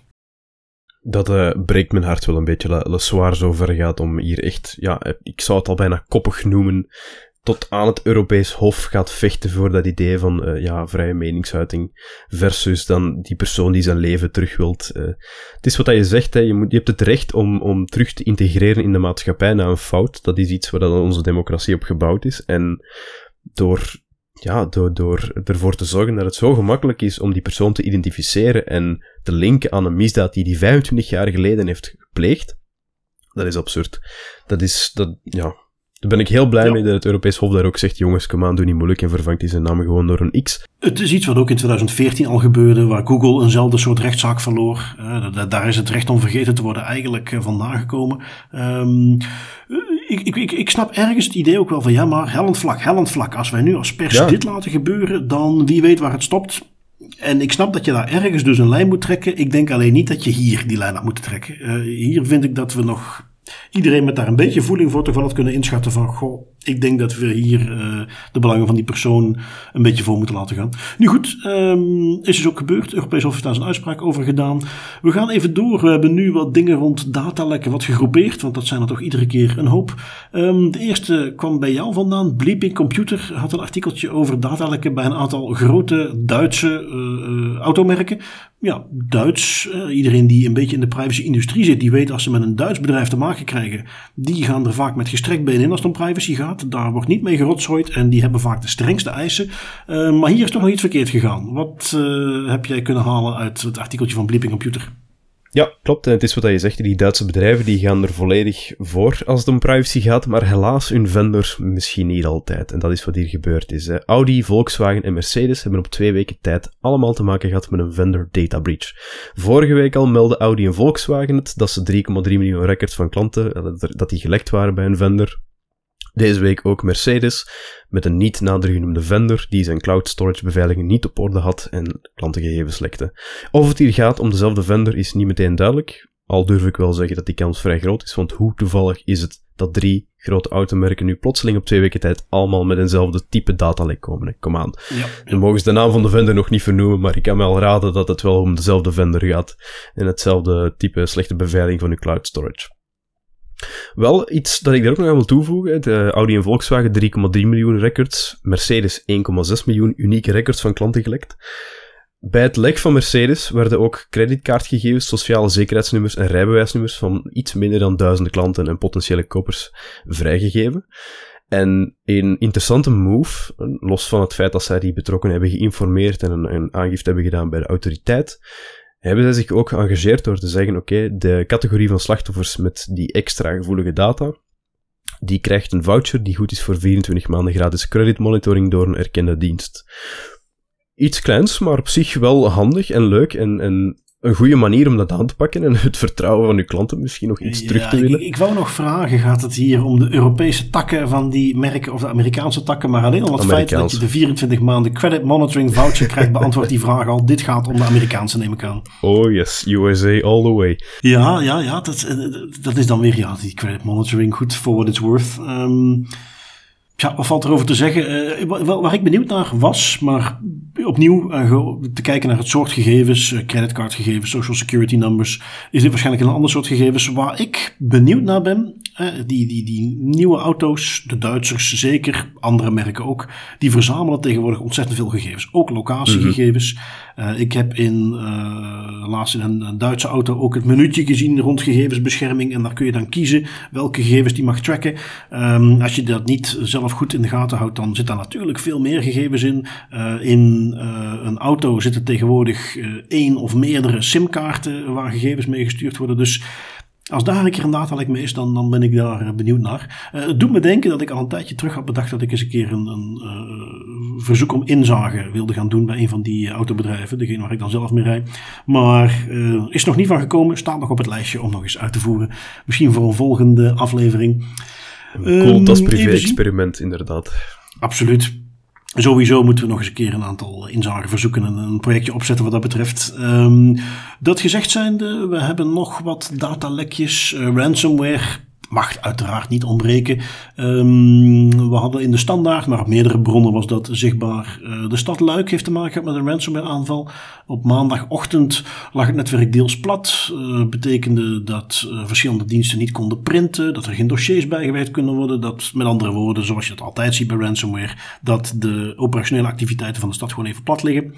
dat uh, breekt mijn hart wel een beetje. Le, Soir zo ver gaat om hier echt, ja, ik zou het al bijna koppig noemen, tot aan het Europees Hof gaat vechten voor dat idee van uh, ja, vrije meningsuiting versus dan die persoon die zijn leven terug wilt. Uh, het is wat je zegt, hè, je, moet, je hebt het recht om, om terug te integreren in de maatschappij na een fout. Dat is iets waar dan onze democratie op gebouwd is. En door ja, door, door ervoor te zorgen dat het zo gemakkelijk is om die persoon te identificeren en te linken aan een misdaad die die 25 jaar geleden heeft gepleegd. Dat is absurd. Dat is, dat, ja. Daar ben ik heel blij ja. mee dat het Europees Hof daar ook zegt, jongens, kom aan, doe niet moeilijk en vervangt die zijn naam gewoon door een X. Het is iets wat ook in 2014 al gebeurde, waar Google eenzelfde soort rechtszaak verloor. Uh, daar is het recht om vergeten te worden eigenlijk uh, vandaan gekomen. Um, ik, ik, ik, ik snap ergens het idee ook wel van ja, maar hellend vlak, hellend vlak. Als wij nu als pers ja. dit laten gebeuren, dan wie weet waar het stopt. En ik snap dat je daar ergens dus een lijn moet trekken. Ik denk alleen niet dat je hier die lijn had moeten trekken. Uh, hier vind ik dat we nog iedereen met daar een beetje voeling voor toch wel had kunnen inschatten van goh, ik denk dat we hier uh, de belangen van die persoon een beetje voor moeten laten gaan. Nu goed, um, is dus ook gebeurd. Europees Hof heeft daar zijn uitspraak over gedaan. We gaan even door. We hebben nu wat dingen rond datalekken wat gegroepeerd, want dat zijn er toch iedere keer een hoop. Um, de eerste kwam bij jou vandaan. Bleeping Computer had een artikeltje over datalekken bij een aantal grote Duitse uh, automerken ja, Duits. Uh, iedereen die een beetje in de privacy-industrie zit, die weet als ze met een Duits bedrijf te maken krijgen, die gaan er vaak met gestrekt been in als het om privacy gaat. Daar wordt niet mee gerotzooid en die hebben vaak de strengste eisen. Uh, maar hier is toch nog iets verkeerd gegaan. Wat uh, heb jij kunnen halen uit het artikeltje van Bleeping Computer? Ja, klopt. En het is wat je zegt. Die Duitse bedrijven die gaan er volledig voor als het om privacy gaat. Maar helaas hun vendors misschien niet altijd. En dat is wat hier gebeurd is. Hè. Audi, Volkswagen en Mercedes hebben op twee weken tijd allemaal te maken gehad met een vendor data breach. Vorige week al meldden Audi en Volkswagen het dat ze 3,3 miljoen records van klanten, eh, dat die gelekt waren bij een vendor. Deze week ook Mercedes, met een niet nader genoemde vendor die zijn cloud storage beveiliging niet op orde had en klantengegevens lekte. Of het hier gaat om dezelfde vendor is niet meteen duidelijk, al durf ik wel zeggen dat die kans vrij groot is, want hoe toevallig is het dat drie grote automerken nu plotseling op twee weken tijd allemaal met eenzelfde type datalek komen. Kom aan. Ja, Dan mogen ze de naam van de vendor nog niet vernoemen, maar ik kan me al raden dat het wel om dezelfde vendor gaat en hetzelfde type slechte beveiliging van uw cloud storage. Wel, iets dat ik daar ook nog aan wil toevoegen. De Audi en Volkswagen 3,3 miljoen records. Mercedes 1,6 miljoen unieke records van klanten gelekt. Bij het lek van Mercedes werden ook creditcardgegevens, sociale zekerheidsnummers en rijbewijsnummers van iets minder dan duizenden klanten en potentiële kopers vrijgegeven. En een interessante move, los van het feit dat zij die betrokken hebben geïnformeerd en een, een aangifte hebben gedaan bij de autoriteit, hebben zij zich ook geëngageerd door te zeggen, oké, de categorie van slachtoffers met die extra gevoelige data, die krijgt een voucher die goed is voor 24 maanden gratis creditmonitoring door een erkende dienst. Iets kleins, maar op zich wel handig en leuk en, en een goede manier om dat aan te pakken en het vertrouwen van uw klanten misschien nog iets terug te winnen. Ik, ik, wou nog vragen, gaat het hier om de Europese takken van die merken of de Amerikaanse takken, maar alleen al het feit dat je de 24 maanden credit monitoring voucher krijgt, beantwoordt die vraag al. Dit gaat om de Amerikaanse, neem ik aan. Oh yes, USA all the way. Ja, ja, ja, dat, dat is dan weer ja, die credit monitoring, goed for what it's worth. Um, ja, wat valt erover te zeggen? Uh, waar ik benieuwd naar was, maar opnieuw uh, te kijken naar het soort gegevens, uh, creditcardgegevens, social security numbers, is dit waarschijnlijk een ander soort gegevens. Waar ik benieuwd naar ben, die, die, die nieuwe auto's, de Duitsers zeker, andere merken ook, die verzamelen tegenwoordig ontzettend veel gegevens. Ook locatiegegevens. Mm ik heb in, laatst in een, een, Duitse auto ook het minuutje gezien rond gegevensbescherming en daar kun je dan kiezen welke gegevens die mag tracken. Um, als je dat niet zelf goed in de gaten houdt, dan zit daar natuurlijk veel meer gegevens in. Uh, in een auto zitten tegenwoordig één of meerdere simkaarten waar gegevens mee gestuurd worden. Dus als daar een keer een datalek mee is, dan, dan ben ik daar benieuwd naar. het doet me denken dat ik al een tijdje terug had bedacht dat ik eens een keer een, een verzoek om inzage wilde gaan doen bij een van die autobedrijven. Degene waar ik dan zelf mee rijd. Maar is nog niet van gekomen. Staat nog op het lijstje om nog eens uit te voeren. Misschien voor een volgende aflevering. Een cool um, ehm, privé-experiment, inderdaad. Absoluut. Sowieso moeten we nog eens een keer een aantal inzagen verzoeken en een projectje opzetten wat dat betreft. Um, dat gezegd zijnde, we hebben nog wat datalekjes, uh, ransomware mag uiteraard niet ontbreken. Um, we hadden in de standaard, maar op meerdere bronnen was dat zichtbaar. Uh, de stad Luik heeft te maken gehad met een ransomware aanval. Op maandagochtend lag het netwerk deels plat. Uh, betekende dat uh, verschillende diensten niet konden printen, dat er geen dossiers bijgewerkt kunnen worden. Dat met andere woorden, zoals je het altijd ziet bij ransomware, dat de operationele activiteiten van de stad gewoon even plat liggen.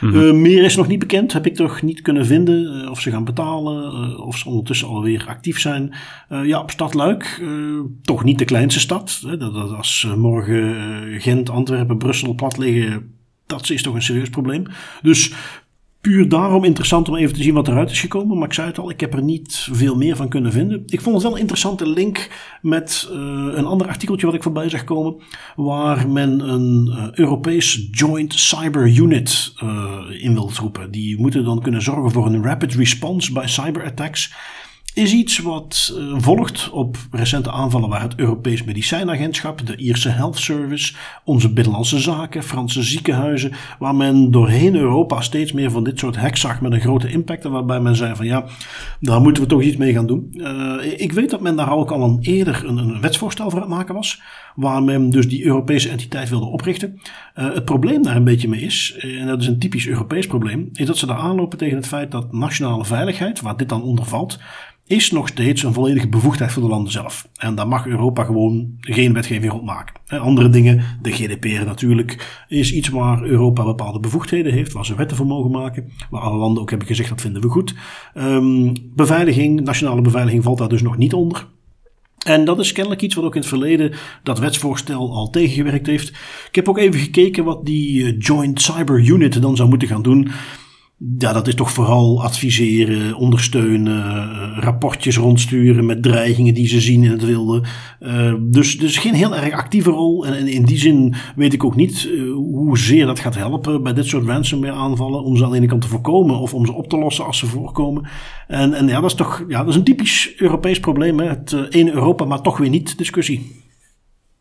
Mm meer is nog niet bekend, heb ik toch niet kunnen vinden. of ze gaan betalen, of ze ondertussen alweer actief zijn. ja, op stad Luik, toch niet de kleinste stad. Hè, dat, als morgen Gent, Antwerpen, Brussel plat liggen, dat is toch een serieus probleem. Dus puur daarom interessant om even te zien wat eruit is gekomen. Maar ik zei het al, ik heb er niet veel meer van kunnen vinden. Ik vond het wel een interessante link met een ander artikeltje wat ik voorbij zag komen. Waar men een uh, Europees Joint Cyber Unit in wil roepen. Die moeten dan kunnen zorgen voor een rapid response bij cyberattacks. Is iets wat uh, volgt op recente aanvallen waar het Europees Medicijnagentschap, de Ierse Health Service, onze Binnenlandse Zaken, Franse ziekenhuizen, waar men doorheen Europa steeds meer van dit soort hacks zag met een grote impact en waarbij men zei van ja, daar moeten we toch iets mee gaan doen. Uh, ik weet dat men daar ook al een eerder een, wetsvoorstel voor aan het maken was, waar men dus die Europese entiteit wilde oprichten. Uh, het probleem daar een beetje mee is, en dat is een typisch Europees probleem, is dat ze daar aanlopen tegen het feit dat nationale veiligheid, waar dit dan onder valt, is nog steeds een volledige bevoegdheid voor de landen zelf. En daar mag Europa gewoon geen wetgeving rond maken. Andere dingen, de GDPR natuurlijk, is iets waar Europa bepaalde bevoegdheden heeft, waar ze wetten voor mogen maken, waar alle landen ook hebben gezegd dat vinden we goed. Um, beveiliging, nationale beveiliging valt daar dus nog niet onder. En dat is kennelijk iets wat ook in het verleden dat wetsvoorstel al tegengewerkt heeft. Ik heb ook even gekeken wat die eh, Joint Cyber Unit dan zou moeten gaan doen. Ja, dat is toch vooral adviseren, ondersteunen, eh, rapportjes rondsturen met dreigingen die ze zien in het wilde. Uh, dus, dus geen heel erg actieve rol. En, in die zin weet ik ook niet uh, hoezeer dat gaat helpen bij dit soort ransomware aanvallen. Om ze aan de ene kant te voorkomen of om ze op te lossen als ze voorkomen. En, en ja, dat is toch ja, dat is een typisch Europees probleem. Hè? Het één Europa, maar toch weer niet discussie.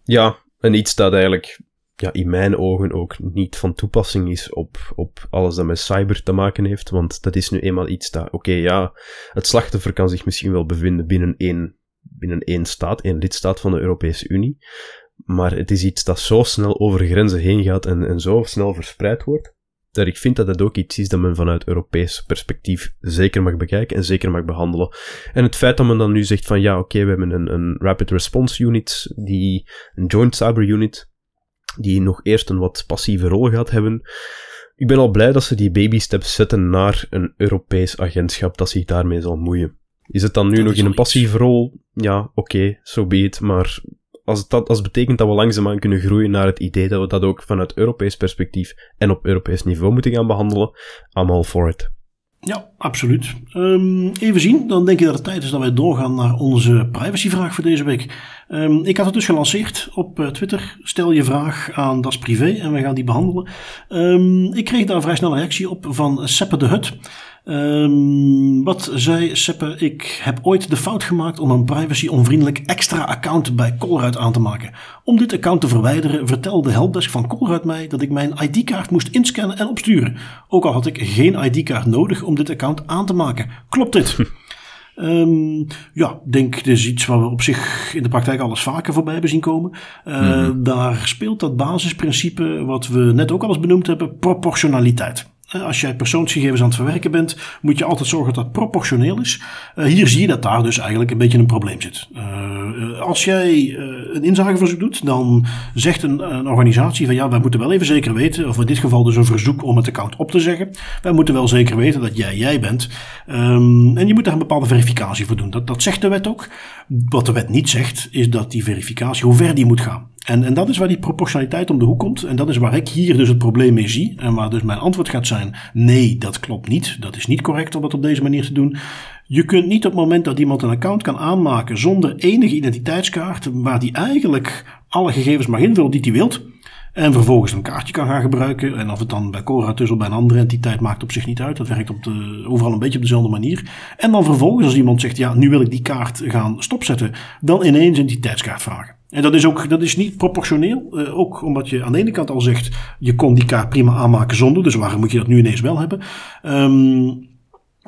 Ja, en iets dat eigenlijk ja, in mijn ogen ook niet van toepassing is op, op alles dat met cyber te maken heeft. Want dat is nu eenmaal iets dat, oké, ja, het slachtoffer kan zich misschien wel bevinden binnen één, binnen één staat, één lidstaat van de Europese Unie. Maar het is iets dat zo snel over grenzen heen gaat en, en zo snel verspreid wordt. Dat ik vind dat dat ook iets is dat men vanuit Europees perspectief zeker mag bekijken en zeker mag behandelen. En het feit dat men dan nu zegt van ja, oké, we hebben een, een Rapid Response Unit, die, een Joint Cyber Unit, die nog eerst een wat passieve rol gaat hebben. Ik ben al blij dat ze die baby steps zetten naar een Europees agentschap dat zich daarmee zal moeien. Is het dan nu nog in een passieve rol? Ja, oké, okay, so be it. Maar als het, dat, als het betekent dat we langzaamaan kunnen groeien naar het idee dat we dat ook vanuit Europees perspectief en op Europees niveau moeten gaan behandelen, I'm all for it. Ja, absoluut. Um, even zien, dan denk ik dat het tijd is dat wij doorgaan naar onze privacyvraag voor deze week. Um, ik had het dus gelanceerd op uh, Twitter. Stel je vraag aan Das Privé en we gaan die behandelen. Um, ik kreeg daar vrij snel een reactie op van Seppe de Hut. Um, wat zei Seppe? Ik heb ooit de fout gemaakt om een privacy-onvriendelijk extra account bij Colruyt aan te maken. Om dit account te verwijderen vertelde de helpdesk van Colruyt mij dat ik mijn ID-kaart moest inscannen en opsturen. Ook al had ik geen ID-kaart nodig om dit account aan te maken. Klopt dit? Um, [LAUGHS] ja, denk dit is iets waar we op zich in de praktijk alles vaker voorbij hebben zien komen. Uh, mm Daar speelt dat basisprincipe, wat we net ook al eens benoemd hebben, proportionaliteit. Als jij persoonsgegevens aan het verwerken bent, moet je altijd zorgen dat dat proportioneel is. Uh, hier zie je dat daar dus eigenlijk een beetje een probleem zit. Uh, als jij een inzageverzoek doet, dan zegt een, een, organisatie van ja, wij moeten wel even zeker weten, of in dit geval dus een verzoek om het account op te zeggen. Wij moeten wel zeker weten dat jij jij bent. Um, en je moet daar een bepaalde verificatie voor doen. Dat, dat zegt de wet ook. Wat de wet niet zegt, is dat die verificatie, hoe ver die moet gaan. En, en dat is waar die proportionaliteit om de hoek komt. En dat is waar ik hier dus het probleem mee zie. En waar dus mijn antwoord gaat zijn: nee, dat klopt niet. Dat is niet correct om dat op deze manier te doen. Je kunt niet op het moment dat iemand een account kan aanmaken zonder enige identiteitskaart, waar die eigenlijk alle gegevens mag invullen die hij wilt. En vervolgens een kaartje kan gaan gebruiken. En of het dan bij Cora tussen bij een andere entiteit maakt op zich niet uit. Dat werkt op de, overal een beetje op dezelfde manier. En dan vervolgens als iemand zegt, ja, nu wil ik die kaart gaan stopzetten. Dan ineens een identiteitskaart vragen. En dat is ook dat is niet proportioneel. Uh, ook omdat je aan de ene kant al zegt, je kon die kaart prima aanmaken zonder. Dus waarom moet je dat nu ineens wel hebben? Um,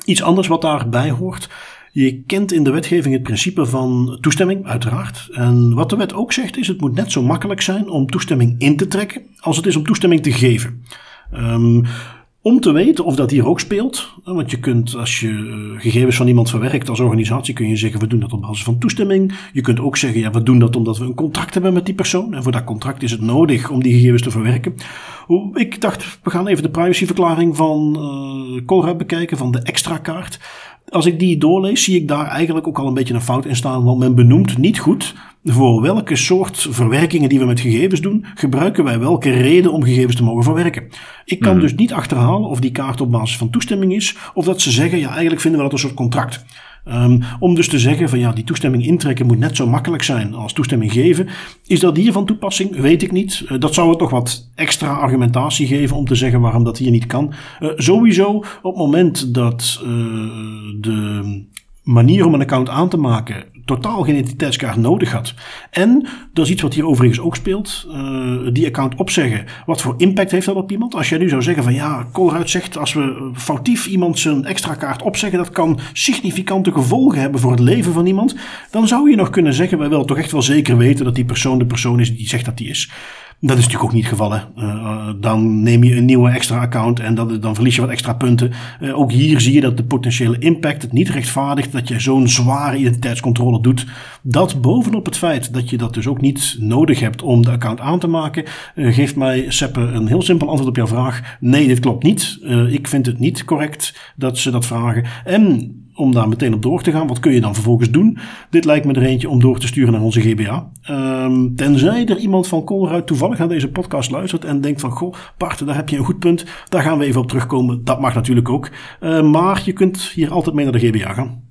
iets anders wat daarbij hoort. Je kent in de wetgeving het principe van toestemming, uiteraard. En wat de wet ook zegt is, het moet net zo makkelijk zijn om toestemming in te trekken als het is om toestemming te geven. Um, om te weten of dat hier ook speelt. Want je kunt, als je eh, gegevens van iemand verwerkt als organisatie, kun je zeggen: we doen dat op basis van toestemming. Je kunt ook zeggen: ja, we doen dat omdat we een contract hebben met die persoon. En voor dat contract is het nodig om die gegevens te verwerken. Ik dacht, we gaan even de privacyverklaring van uh, Colruyt bekijken, van de extra kaart als ik die doorlees, zie ik daar eigenlijk ook al een beetje een fout in staan. Want men benoemt niet goed voor welke soort verwerkingen die we met gegevens doen, gebruiken wij welke reden om gegevens te mogen verwerken. Ik kan mhm. dus niet achterhalen of die kaart op basis van toestemming is, of dat ze zeggen, ja, eigenlijk vinden we dat een soort contract. Um, om dus te zeggen van ja, die toestemming intrekken moet net zo makkelijk zijn als toestemming geven. Is dat hier van toepassing? Weet ik niet. Uh, dat zou het toch wat extra argumentatie geven om te zeggen waarom dat hier niet kan. Uh, sowieso op het moment dat uh, de manier om een account aan te maken totaal geen identiteitskaart nodig had. En dat is iets wat hier overigens ook speelt. Uh, die account opzeggen. Wat voor impact heeft dat op iemand? Als jij nu zou zeggen van ja, Colruyt zegt als we foutief iemand zijn extra kaart opzeggen, dat kan significante gevolgen hebben voor het leven van iemand. Dan zou je nog kunnen zeggen, wij willen toch echt wel zeker weten dat die persoon de persoon is die zegt dat die is. Dat is natuurlijk ook niet het geval. Hè. Uh, dan neem je een nieuwe extra account en dan verlies je wat extra punten. Uh, ook hier zie je dat de potentiële impact het niet rechtvaardigt dat je zo'n zware identiteitscontrole doet. Dat bovenop het feit dat je dat dus ook niet nodig hebt om de account aan te maken, geeft mij Seppe een heel simpel antwoord op jouw vraag. Nee, dit klopt niet. ik vind het niet correct dat ze dat vragen. En om daar meteen op door te gaan. Wat kun je dan vervolgens doen? Dit lijkt me er eentje om door te sturen naar onze GBA. Um, tenzij er iemand van Colruyt toevallig aan deze podcast luistert en denkt van... Goh, Bart, daar heb je een goed punt. Daar gaan we even op terugkomen. Dat mag natuurlijk ook. Uh, maar je kunt hier altijd mee naar de GBA gaan.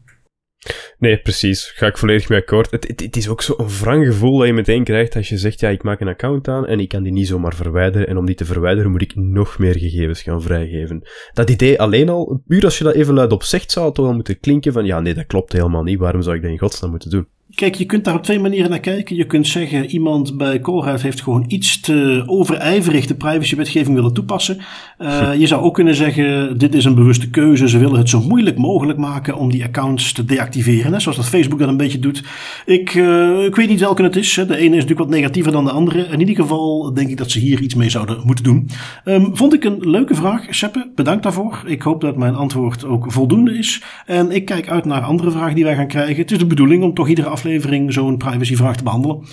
Nee, precies. Ga ik volledig mee akkoord. Het, het, is ook zo'n wrang gevoel dat je meteen krijgt als je zegt, ja, ik maak een account aan en ik kan die niet zomaar verwijderen. En om die te verwijderen moet ik nog meer gegevens gaan vrijgeven. Dat idee alleen al, puur als je dat even luid op zegt, zou het toch wel moeten klinken van, ja, nee, dat klopt helemaal niet. Waarom zou ik dat in godsnaam moeten doen? Kijk, je kunt daar op twee manieren naar kijken. Je kunt zeggen, iemand bij Colruyt heeft gewoon iets te overijverig de privacywetgeving willen toepassen. Uh, je zou ook kunnen zeggen, dit is een bewuste keuze. Ze willen het zo moeilijk mogelijk maken om die accounts te deactiveren. Hè, zoals dat Facebook dat een beetje doet. Ik, uh, ik weet niet welke het is. Hè. De ene is natuurlijk wat negatiever dan de andere. In ieder geval denk ik dat ze hier iets mee zouden moeten doen. Um, vond ik een leuke vraag, Seppe. Bedankt daarvoor. Ik hoop dat mijn antwoord ook voldoende is. En ik kijk uit naar andere vragen die wij gaan krijgen. Het is de bedoeling om toch iedere aflevering zo'n privacyvraag te behandelen.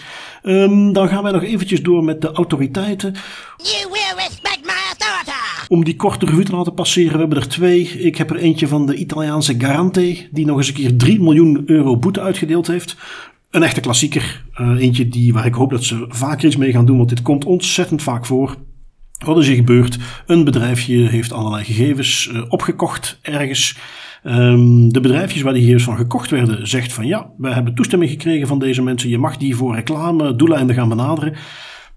Um, dan gaan wij nog eventjes door met de autoriteiten. You will respect my authority. Om die korte revue te laten passeren, we hebben er twee. Ik heb er eentje van de Italiaanse Garante, die nog eens een keer 3 miljoen euro boete uitgedeeld heeft. Een echte klassieker. Uh, eentje die, waar ik hoop dat ze vaker iets mee gaan doen, want dit komt ontzettend vaak voor. Wat is er gebeurd? Een bedrijfje heeft allerlei gegevens uh, opgekocht ergens. Um, de bedrijfjes waar die gegevens van gekocht werden, zegt van ja, wij hebben toestemming gekregen van deze mensen. Je mag die voor reclame doeleinden gaan benaderen.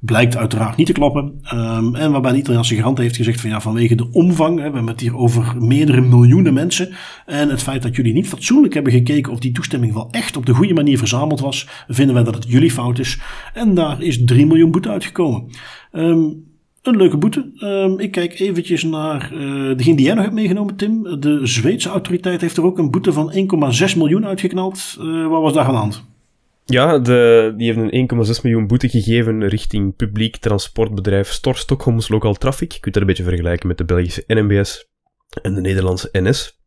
Blijkt uiteraard niet te kloppen. Um, en waarbij de Italiaanse garant heeft gezegd van ja, vanwege de omvang, hè, we hebben het hier over meerdere miljoenen mensen. En het feit dat jullie niet fatsoenlijk hebben gekeken of die toestemming wel echt op de goede manier verzameld was, vinden wij dat het jullie fout is. En daar is 3 miljoen boete uitgekomen. Um, een leuke boete. Um, ik kijk eventjes naar uh, degene die jij nog hebt meegenomen, Tim. De Zweedse autoriteit heeft er ook een boete van 1,6 miljoen uitgeknald. Uh, wat was daar aan de hand? Ja, de, die heeft een 1,6 miljoen boete gegeven richting publiek transportbedrijf Stor Stockholms Local Traffic. Je kunt dat een beetje vergelijken met de Belgische NMBS en de Nederlandse NS.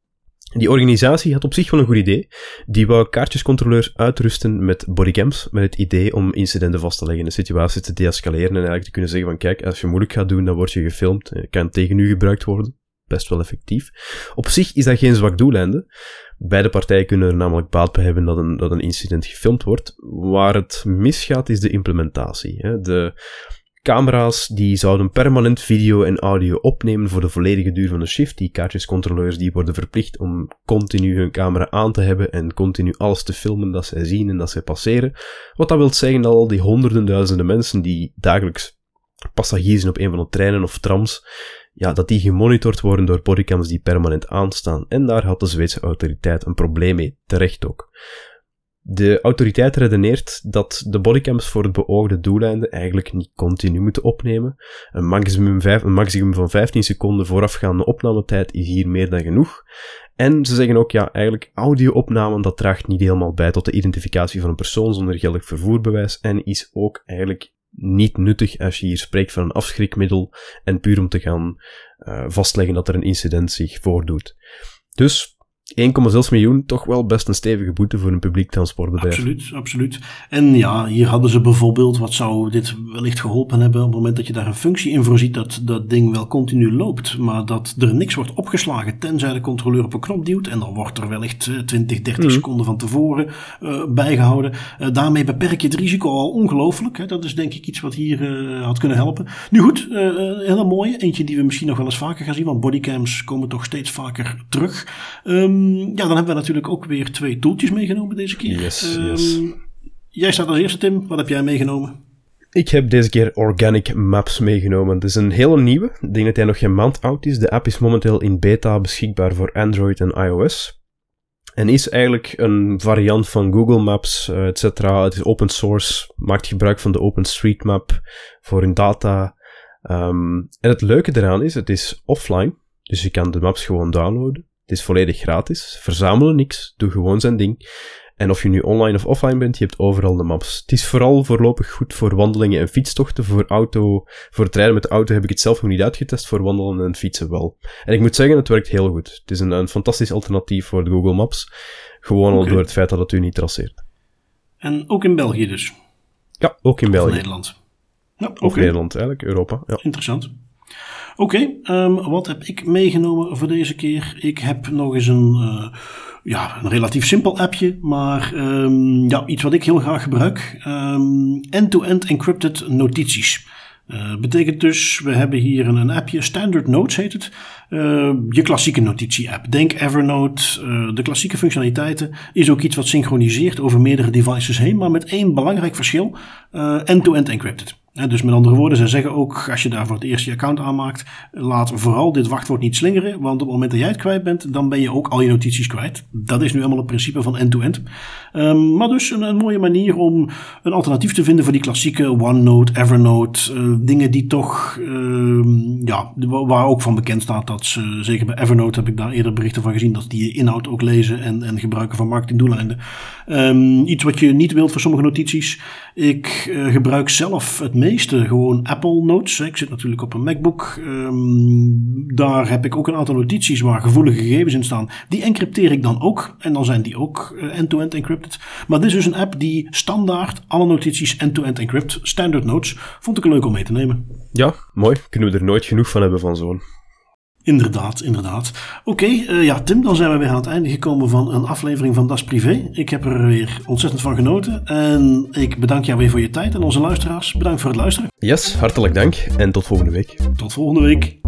Die organisatie had op zich wel een goed idee. Die wou kaartjescontroleurs uitrusten met bodycams, met het idee om incidenten vast te leggen, de situatie te deescaleren en eigenlijk te kunnen zeggen van kijk, als je moeilijk gaat doen, dan word je gefilmd, kan tegen u gebruikt worden. Best wel effectief. Op zich is dat geen zwak doeleinde. Beide partijen kunnen er namelijk baat bij hebben dat een, dat een incident gefilmd wordt. Waar het misgaat is de implementatie. De, Camera's die zouden permanent video en audio opnemen voor de volledige duur van de shift. Die kaartjescontroleurs die worden verplicht om continu hun camera aan te hebben en continu alles te filmen dat zij zien en dat zij passeren. Wat dat wil zeggen dat al die honderden duizenden mensen die dagelijks passagiers zijn op een van de treinen of trams, ja, dat die gemonitord worden door bodycams die permanent aanstaan. En daar had de Zweedse autoriteit een probleem mee, terecht ook. De autoriteit redeneert dat de bodycams voor het beoogde doeleinde eigenlijk niet continu moeten opnemen. Een maximum, een maximum van 15 seconden voorafgaande opnametijd is hier meer dan genoeg. En ze zeggen ook, ja, eigenlijk audio-opnamen, dat draagt niet helemaal bij tot de identificatie van een persoon zonder geldig vervoerbewijs en is ook eigenlijk niet nuttig als je hier spreekt van een afschrikmiddel en puur om te gaan uh, vastleggen dat er een incident zich voordoet. Dus 1,6 miljoen, toch wel best een stevige boete voor een publiek transportbedrijf. Absoluut, absoluut. En ja, hier hadden ze bijvoorbeeld, wat zou dit wellicht geholpen hebben, op het moment dat je daar een functie in voorziet, dat dat ding wel continu loopt, maar dat er niks wordt opgeslagen, tenzij de controleur op een knop duwt, en dan wordt er wellicht 20, eh, 30 mm. seconden van tevoren uh, bijgehouden. Uh, daarmee beperk je het risico al ongelooflijk. Dat is denk ik iets wat hier uh, had kunnen helpen. Nu goed, een hele mooie, eentje die we misschien nog wel eens vaker gaan zien, want bodycams komen toch steeds vaker terug. Um, ja, dan hebben we natuurlijk ook weer twee toeltjes meegenomen deze keer. Yes, um, yes. Jij staat als eerste, Tim. Wat heb jij meegenomen? Ik heb deze keer Organic Maps meegenomen. Het is een hele nieuwe. Ik denk dat hij nog geen maand oud is. De app is momenteel in beta beschikbaar voor Android en iOS. En is eigenlijk een variant van Google Maps, uh, et cetera. Het is open source, maakt gebruik van de OpenStreetMap voor hun data. Um, en het leuke eraan is, het is offline. Dus je kan de maps gewoon downloaden. Het is volledig gratis. Verzamelen niks. Doe gewoon zijn ding. En of je nu online of offline bent, je hebt overal de maps. Het is vooral voorlopig goed voor wandelingen en fietstochten. Voor, auto, voor het rijden met de auto heb ik het zelf nog niet uitgetest, voor wandelen en fietsen wel. En ik moet zeggen, het werkt heel goed. Het is een, een fantastisch alternatief voor de Google Maps. Gewoon al door het feit dat het u niet traceert. En ook in België dus? Ja, ook in België. Nederland? Ja, Of Nederland eigenlijk, Europa. Ja. Interessant. Oké, ehm, wat heb ik meegenomen voor deze keer? Ik heb nog eens een, uh, ja, een relatief simpel appje, maar um, ja, iets wat ik heel graag gebruik. Um, end-to-end encrypted notities. Uh, betekent dus, we hebben hier een, appje, Standard Notes heet het. Uh, je klassieke notitie-app. Denk Evernote, de klassieke functionaliteiten. Is ook iets wat synchroniseert over meerdere devices heen, maar met één belangrijk verschil. End-to-end -end encrypted dus met andere woorden, ze zeggen ook als je daar voor het eerst je account aanmaakt, laat vooral dit wachtwoord niet slingeren, want op het moment dat jij het kwijt bent, dan ben je ook al je notities kwijt. Dat is nu helemaal het principe van end-to-end. Um, maar dus een, mooie manier om een alternatief te vinden voor die klassieke OneNote, Evernote, uh, dingen die toch, uh, ja, waar ook van bekend staat dat ze, zeker bij Evernote heb ik daar eerder berichten van gezien, dat die je inhoud ook lezen en, en gebruiken van marketingdoeleinden. Um, iets wat je niet wilt voor sommige notities. Ik uh, gebruik zelf het meeste gewoon Apple Notes. Ik zit natuurlijk op een MacBook. Um, daar heb ik ook een aantal notities waar gevoelige gegevens in staan. Die encrypteer ik dan ook. En dan zijn die ook eh, end-to-end encrypted. Maar dit is dus een app die standaard alle notities end-to-end encrypt. Standard Notes. Vond ik leuk om mee te nemen. Ja, mooi. Kunnen we er nooit genoeg van hebben van zo'n. Inderdaad, inderdaad. Oké, okay, uh, ja, Tim, dan zijn we weer aan het einde gekomen van een aflevering van Das Privé. Ik heb er weer ontzettend van genoten. En ik bedank jou weer voor je tijd. En onze luisteraars, bedankt voor het luisteren. Yes, hartelijk dank. En tot volgende week. Tot volgende week.